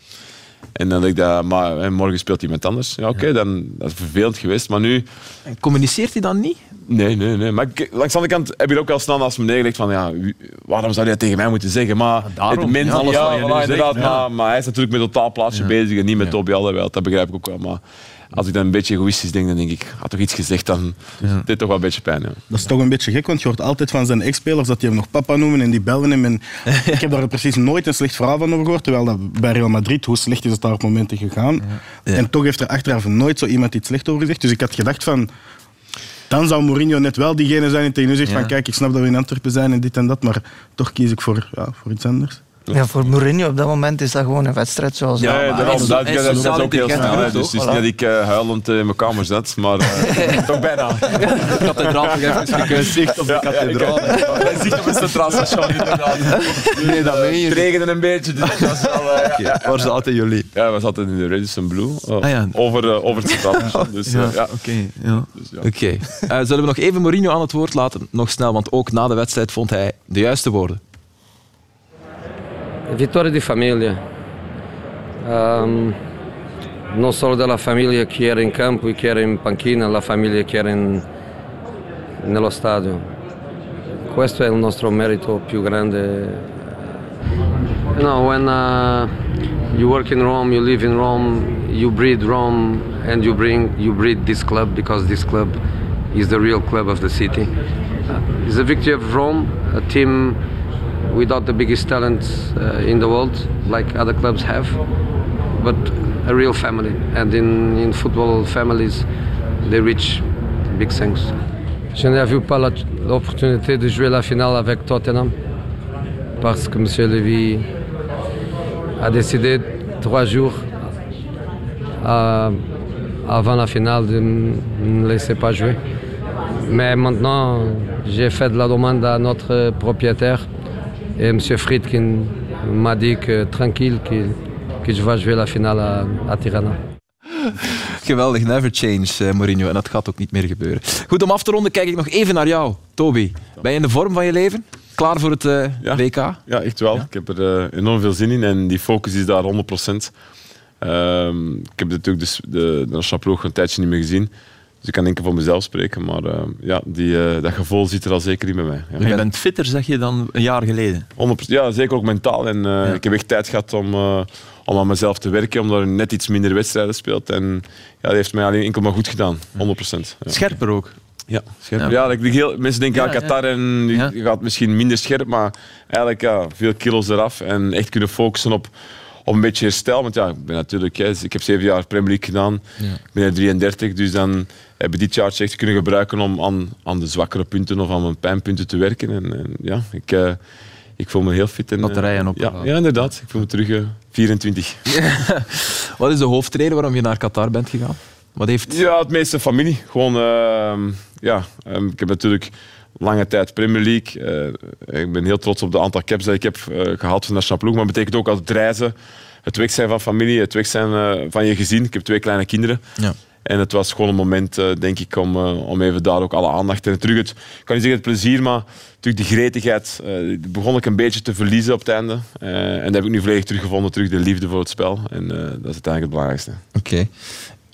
En dan denk ik dat, maar en morgen speelt iemand anders. Ja, oké, dan dat is vervelend geweest. Maar nu, En Communiceert hij dan niet? nee, nee, nee. Maar ik- langs de andere kant heb je ook wel snel naast me neergelegd van, ja, waarom zou hij dat tegen mij moeten zeggen? Maar daarom. het mens, Ja, alles ja, je inderdaad. ja. Maar, maar hij is natuurlijk met een totaal plaatsje bezig en niet met Toby Alderweireld. Dat begrijp ik ook wel. Maar als ik dan een beetje egoïstisch denk, dan denk ik, had toch iets gezegd, dan dit toch wel een beetje pijn. Ja. Dat is toch een beetje gek, want je hoort altijd van zijn ex-spelers dat die hem nog papa noemen en die bellen hem. En ik heb daar precies nooit een slecht verhaal van over gehoord, terwijl dat bij Real Madrid, hoe slecht is het daar op momenten gegaan. En toch heeft er achteraf nooit zo iemand iets slecht over gezegd. Dus ik had gedacht van, dan zou Mourinho net wel diegene zijn die tegen u zegt Ja. van kijk, ik snap dat we in Antwerpen zijn en dit en dat, maar toch kies ik voor, ja, voor iets anders. Ja, voor Mourinho op dat moment is dat gewoon een wedstrijd zoals Ja, maar ja, is- dat, is dat, ook heel snel. Dus het is niet dat ik eh, huilend eh, in mijn kamer zat, maar eh, toch bijna. De kathedraal even gekust. Zicht op de kathedraal. Hij ziet op het centraal station inderdaad. Nee, dat meen je. Het regende een beetje, dus dat was wel... Waar zaten jullie? Ja, we zaten in de Radisson Blue. oh, Ah, ja. over, over het centraal station. Dus, Ja, oké. ja. Dus, ja. Oké. Eh, zullen we nog even Mourinho aan het woord laten? Nog snel, want ook na de wedstrijd vond hij de juiste woorden. Vittoria di famiglia, Ehm, non solo della famiglia che era in campo e che era in panchina, la famiglia che era in- nello stadio. Questo è il nostro merito più grande. You know, when uh, you work in Rome, you live in Rome, you breathe Rome, and you bring you breathe this club because this club is the real club of the city. Uh, it's the victory of Rome, a team without the biggest talent uh, in the world, like other clubs have, but a real family. And in, in football families, they reach big things. Je vu pas l'opportunité de jouer la finale avec Tottenham parce que M. Levy a décidé trois jours à- avant la finale de ne laisser pas jouer. Mais maintenant, j'ai fait de la demande à notre propriétaire et M. Friedkin m'a dit que tranquille, que, que je vais jouer la finale à, à Tirana. Geweldig, never change, eh, Mourinho. En dat gaat ook niet meer gebeuren. Goed, om af te ronden kijk ik nog even naar jou, Toby. Ben je in de vorm van je leven? Klaar voor het eh, WK? Ja, echt wel. Ik heb er eh, enorm veel zin in en die focus is daar 100%. Ehm, ik heb natuurlijk dus de, de nationale ploeg een tijdje niet meer gezien. Dus ik kan enkel voor mezelf spreken. Maar ehm, ja, die, eh, dat gevoel zit er al zeker in bij mij. Ja. Je bent fitter, zeg je, dan een jaar geleden. 100%, ja, zeker ook mentaal. En, eh, Ik heb echt tijd gehad om, eh, om aan mezelf te werken, omdat er net iets minder wedstrijden speelt. En ja, dat heeft mij alleen enkel maar goed gedaan. 100%. Ja. Scherper ook. Ja, scherp. Ja. heel, mensen denken, ja, Ja, Qatar en je gaat misschien minder scherp, maar eigenlijk ja, veel kilo's eraf en echt kunnen focussen op, op een beetje herstel. Want ja, ik ben natuurlijk, hè, ik heb zeven jaar Premier League gedaan, ik ben er 33, dus dan heb ik dit jaar echt kunnen gebruiken om aan, aan de zwakkere punten of aan mijn pijnpunten te werken. En, en ja, ik, eh, ik voel me heel fit. En, Batterijen eh, opgeladen. ja, ja, inderdaad. Ik voel me terug eh, 24. Wat is de hoofdreden waarom je naar Qatar bent gegaan? Wat heeft... Ja, het meeste familie. Gewoon, ehm, ja, ehm, ik heb natuurlijk lange tijd Premier League. Eh, ik ben heel trots op de aantal caps dat ik heb eh, gehad van de nationale ploeg. Maar het betekent ook altijd reizen, het weg zijn van familie, het weg zijn eh, van je gezin. Ik heb twee kleine kinderen. Ja. En het was gewoon een moment, eh, denk ik, om, eh, om even daar ook alle aandacht en terug het, ik kan niet zeggen het plezier, maar natuurlijk de gretigheid die begon ik een beetje te verliezen op het einde. En dat heb ik nu volledig teruggevonden, terug de liefde voor het spel. En dat is uiteindelijk het belangrijkste. Oké.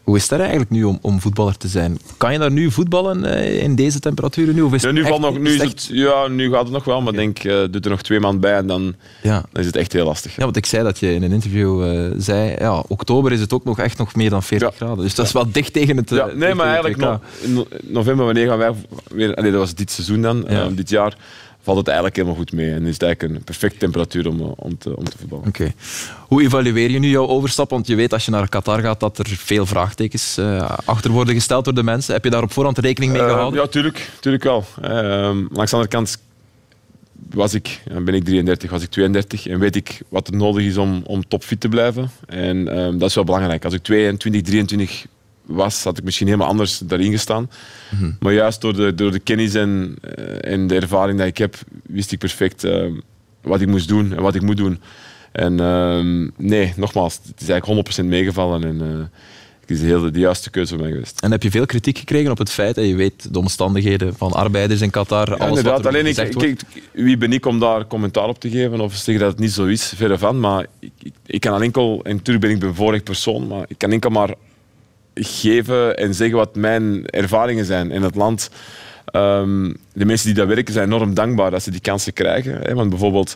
Hoe is dat eigenlijk nu om, om voetballer te zijn? Kan je daar nu voetballen eh, in deze temperaturen nu? Of is Ja, het nu, echt- valt nog, nu, is is het het, ja, nu gaat het nog wel, maar ik denk, eh doet er nog twee maanden bij en dan, Ja. dan is het echt heel lastig. Ja, want ik zei dat je in een interview eh, zei, ja, oktober is het ook nog echt nog meer dan 40 graden. Dus dat is wel dicht tegen het... Ja, nee, maar eigenlijk WK. no- in no- in november, wanneer gaan wij weer... Allee, dat was dit seizoen dan, dit jaar, valt het eigenlijk helemaal goed mee. En is het eigenlijk een perfecte temperatuur om, eh, om, te, om te voetballen. Oké. Hoe evalueer je nu jouw overstap? Want je weet als je naar Qatar gaat dat er veel vraagtekens eh, achter worden gesteld door de mensen. Heb je daar op voorhand rekening mee Eh, gehouden? ja, tuurlijk, tuurlijk wel. Ehm, langs de andere kant was ik, ben ik 33, was ik 32 en weet ik wat er nodig is om, om topfit te blijven. En ehm, dat is wel belangrijk. Als ik 22, 23 was, had ik misschien helemaal anders daarin gestaan. Maar juist door de, door de kennis en, eh, en de ervaring die ik heb, wist ik perfect ehm, wat ik moest doen en wat ik moet doen. En ehm, nee, nogmaals, het is eigenlijk 100% meegevallen en eh, het is heel de, de juiste keuze voor mij geweest. En heb je veel kritiek gekregen op het feit dat je weet de omstandigheden van arbeiders in Qatar, Ja, alles inderdaad. wat er Alleen ik, kijk, wie ben ik om daar commentaar op te geven of zeggen dat het niet zo is, verre van. Maar ik, ik, ik kan alleen enkel, en natuurlijk ben ik een bevoorrecht persoon, maar ik kan enkel maar geven en zeggen wat mijn ervaringen zijn in het land. Ehm, de mensen die daar werken zijn enorm dankbaar dat ze die kansen krijgen. Hè? Want bijvoorbeeld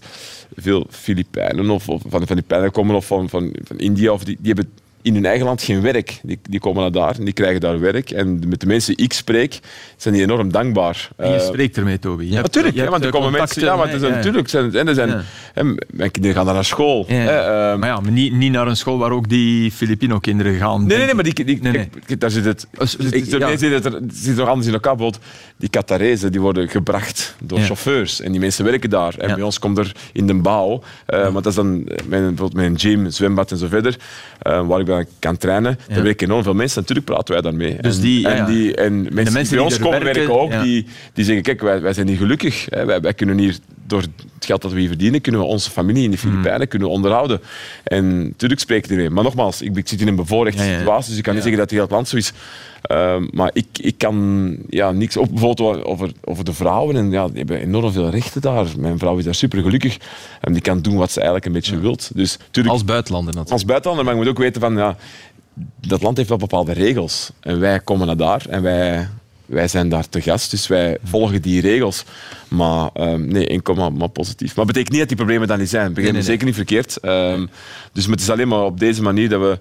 veel Filipijnen of, of van de Filipijnen komen of van, van, van India, of die, die hebben in hun eigen land geen werk. Die, die komen naar daar en die krijgen daar werk. En met de mensen die ik spreek, zijn die enorm dankbaar. En je Eh, spreekt ermee, Toby. Je Natuurlijk, ja, hebt, want er eh, komen mensen. Ja, het is, contacten, natuurlijk zijn, en er zijn, Ja. hè, mijn kinderen gaan daar naar school. Hè, ehm, Maar ja, maar niet, niet naar een school waar ook die Filipino-kinderen gaan. Nee, nee, nee, maar die, die, Nee, nee. kijk, daar zit het. Ik- zit het, er zit nog anders in elkaar. Bijvoorbeeld, die Qatarezen die worden gebracht door chauffeurs. En die mensen werken daar. En bij ons komt er in de bouw, eh, want dat is dan een- bijvoorbeeld een gym, zwembad en zo verder, waar ik dan kan trainen. Ja. Daar werken enorm veel mensen. Natuurlijk praten wij daarmee. Dus en, die- en, ja. die, en mensen, die bij ons komen werken, werken ook, die, die zeggen, kijk, wij, wij zijn niet gelukkig. Hè. Wij, wij kunnen hier, door het geld dat we hier verdienen, kunnen we onze familie in de Hmm. Filipijnen kunnen onderhouden. En natuurlijk spreek ik ermee. Maar nogmaals, ik, ik zit in een bevoorrechte situatie, dus ik kan niet zeggen dat het heel het land zo is. Ehm, maar ik, ik kan ja, niks op bijvoorbeeld over, over de vrouwen. En, ja, die hebben enorm veel rechten daar. Mijn vrouw is daar super gelukkig. En die kan doen wat ze eigenlijk een beetje wilt. Dus, tuurlijk, Als buitenlander natuurlijk. als buitenlander, maar je moet ook weten van ja, dat land heeft wel bepaalde regels. En wij komen naar daar en wij, wij zijn daar te gast, dus wij volgen die regels. Maar ehm, nee, enkel maar, maar positief. Maar dat betekent niet dat die problemen dan niet zijn. Begrijp me Nee, nee, zeker niet verkeerd. Ehm, dus het is alleen maar op deze manier dat, we,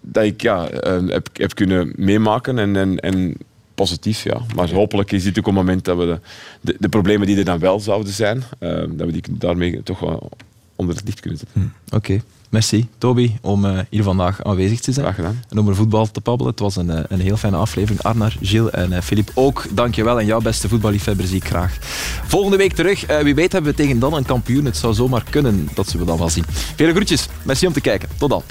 dat ik ja, eh, heb, heb kunnen meemaken en, en, en positief, ja. Maar hopelijk is dit ook een moment dat we de, de, de problemen die er dan wel zouden zijn, ehm, dat we die daarmee toch wel onder het licht kunnen zetten. Oké. Merci, Toby, om eh, hier vandaag aanwezig te zijn. Graag gedaan. En om over voetbal te babbelen. Het was een, eh, een heel fijne aflevering. Arnar, Gilles en eh, Filip ook. Dankjewel. En jouw beste voetballiefhebber zie ik graag. Volgende week terug. Eh, wie weet hebben we tegen dan een kampioen. Het zou zomaar kunnen. Dat zullen we dan wel zien. Vele groetjes. Merci om te kijken. Tot dan.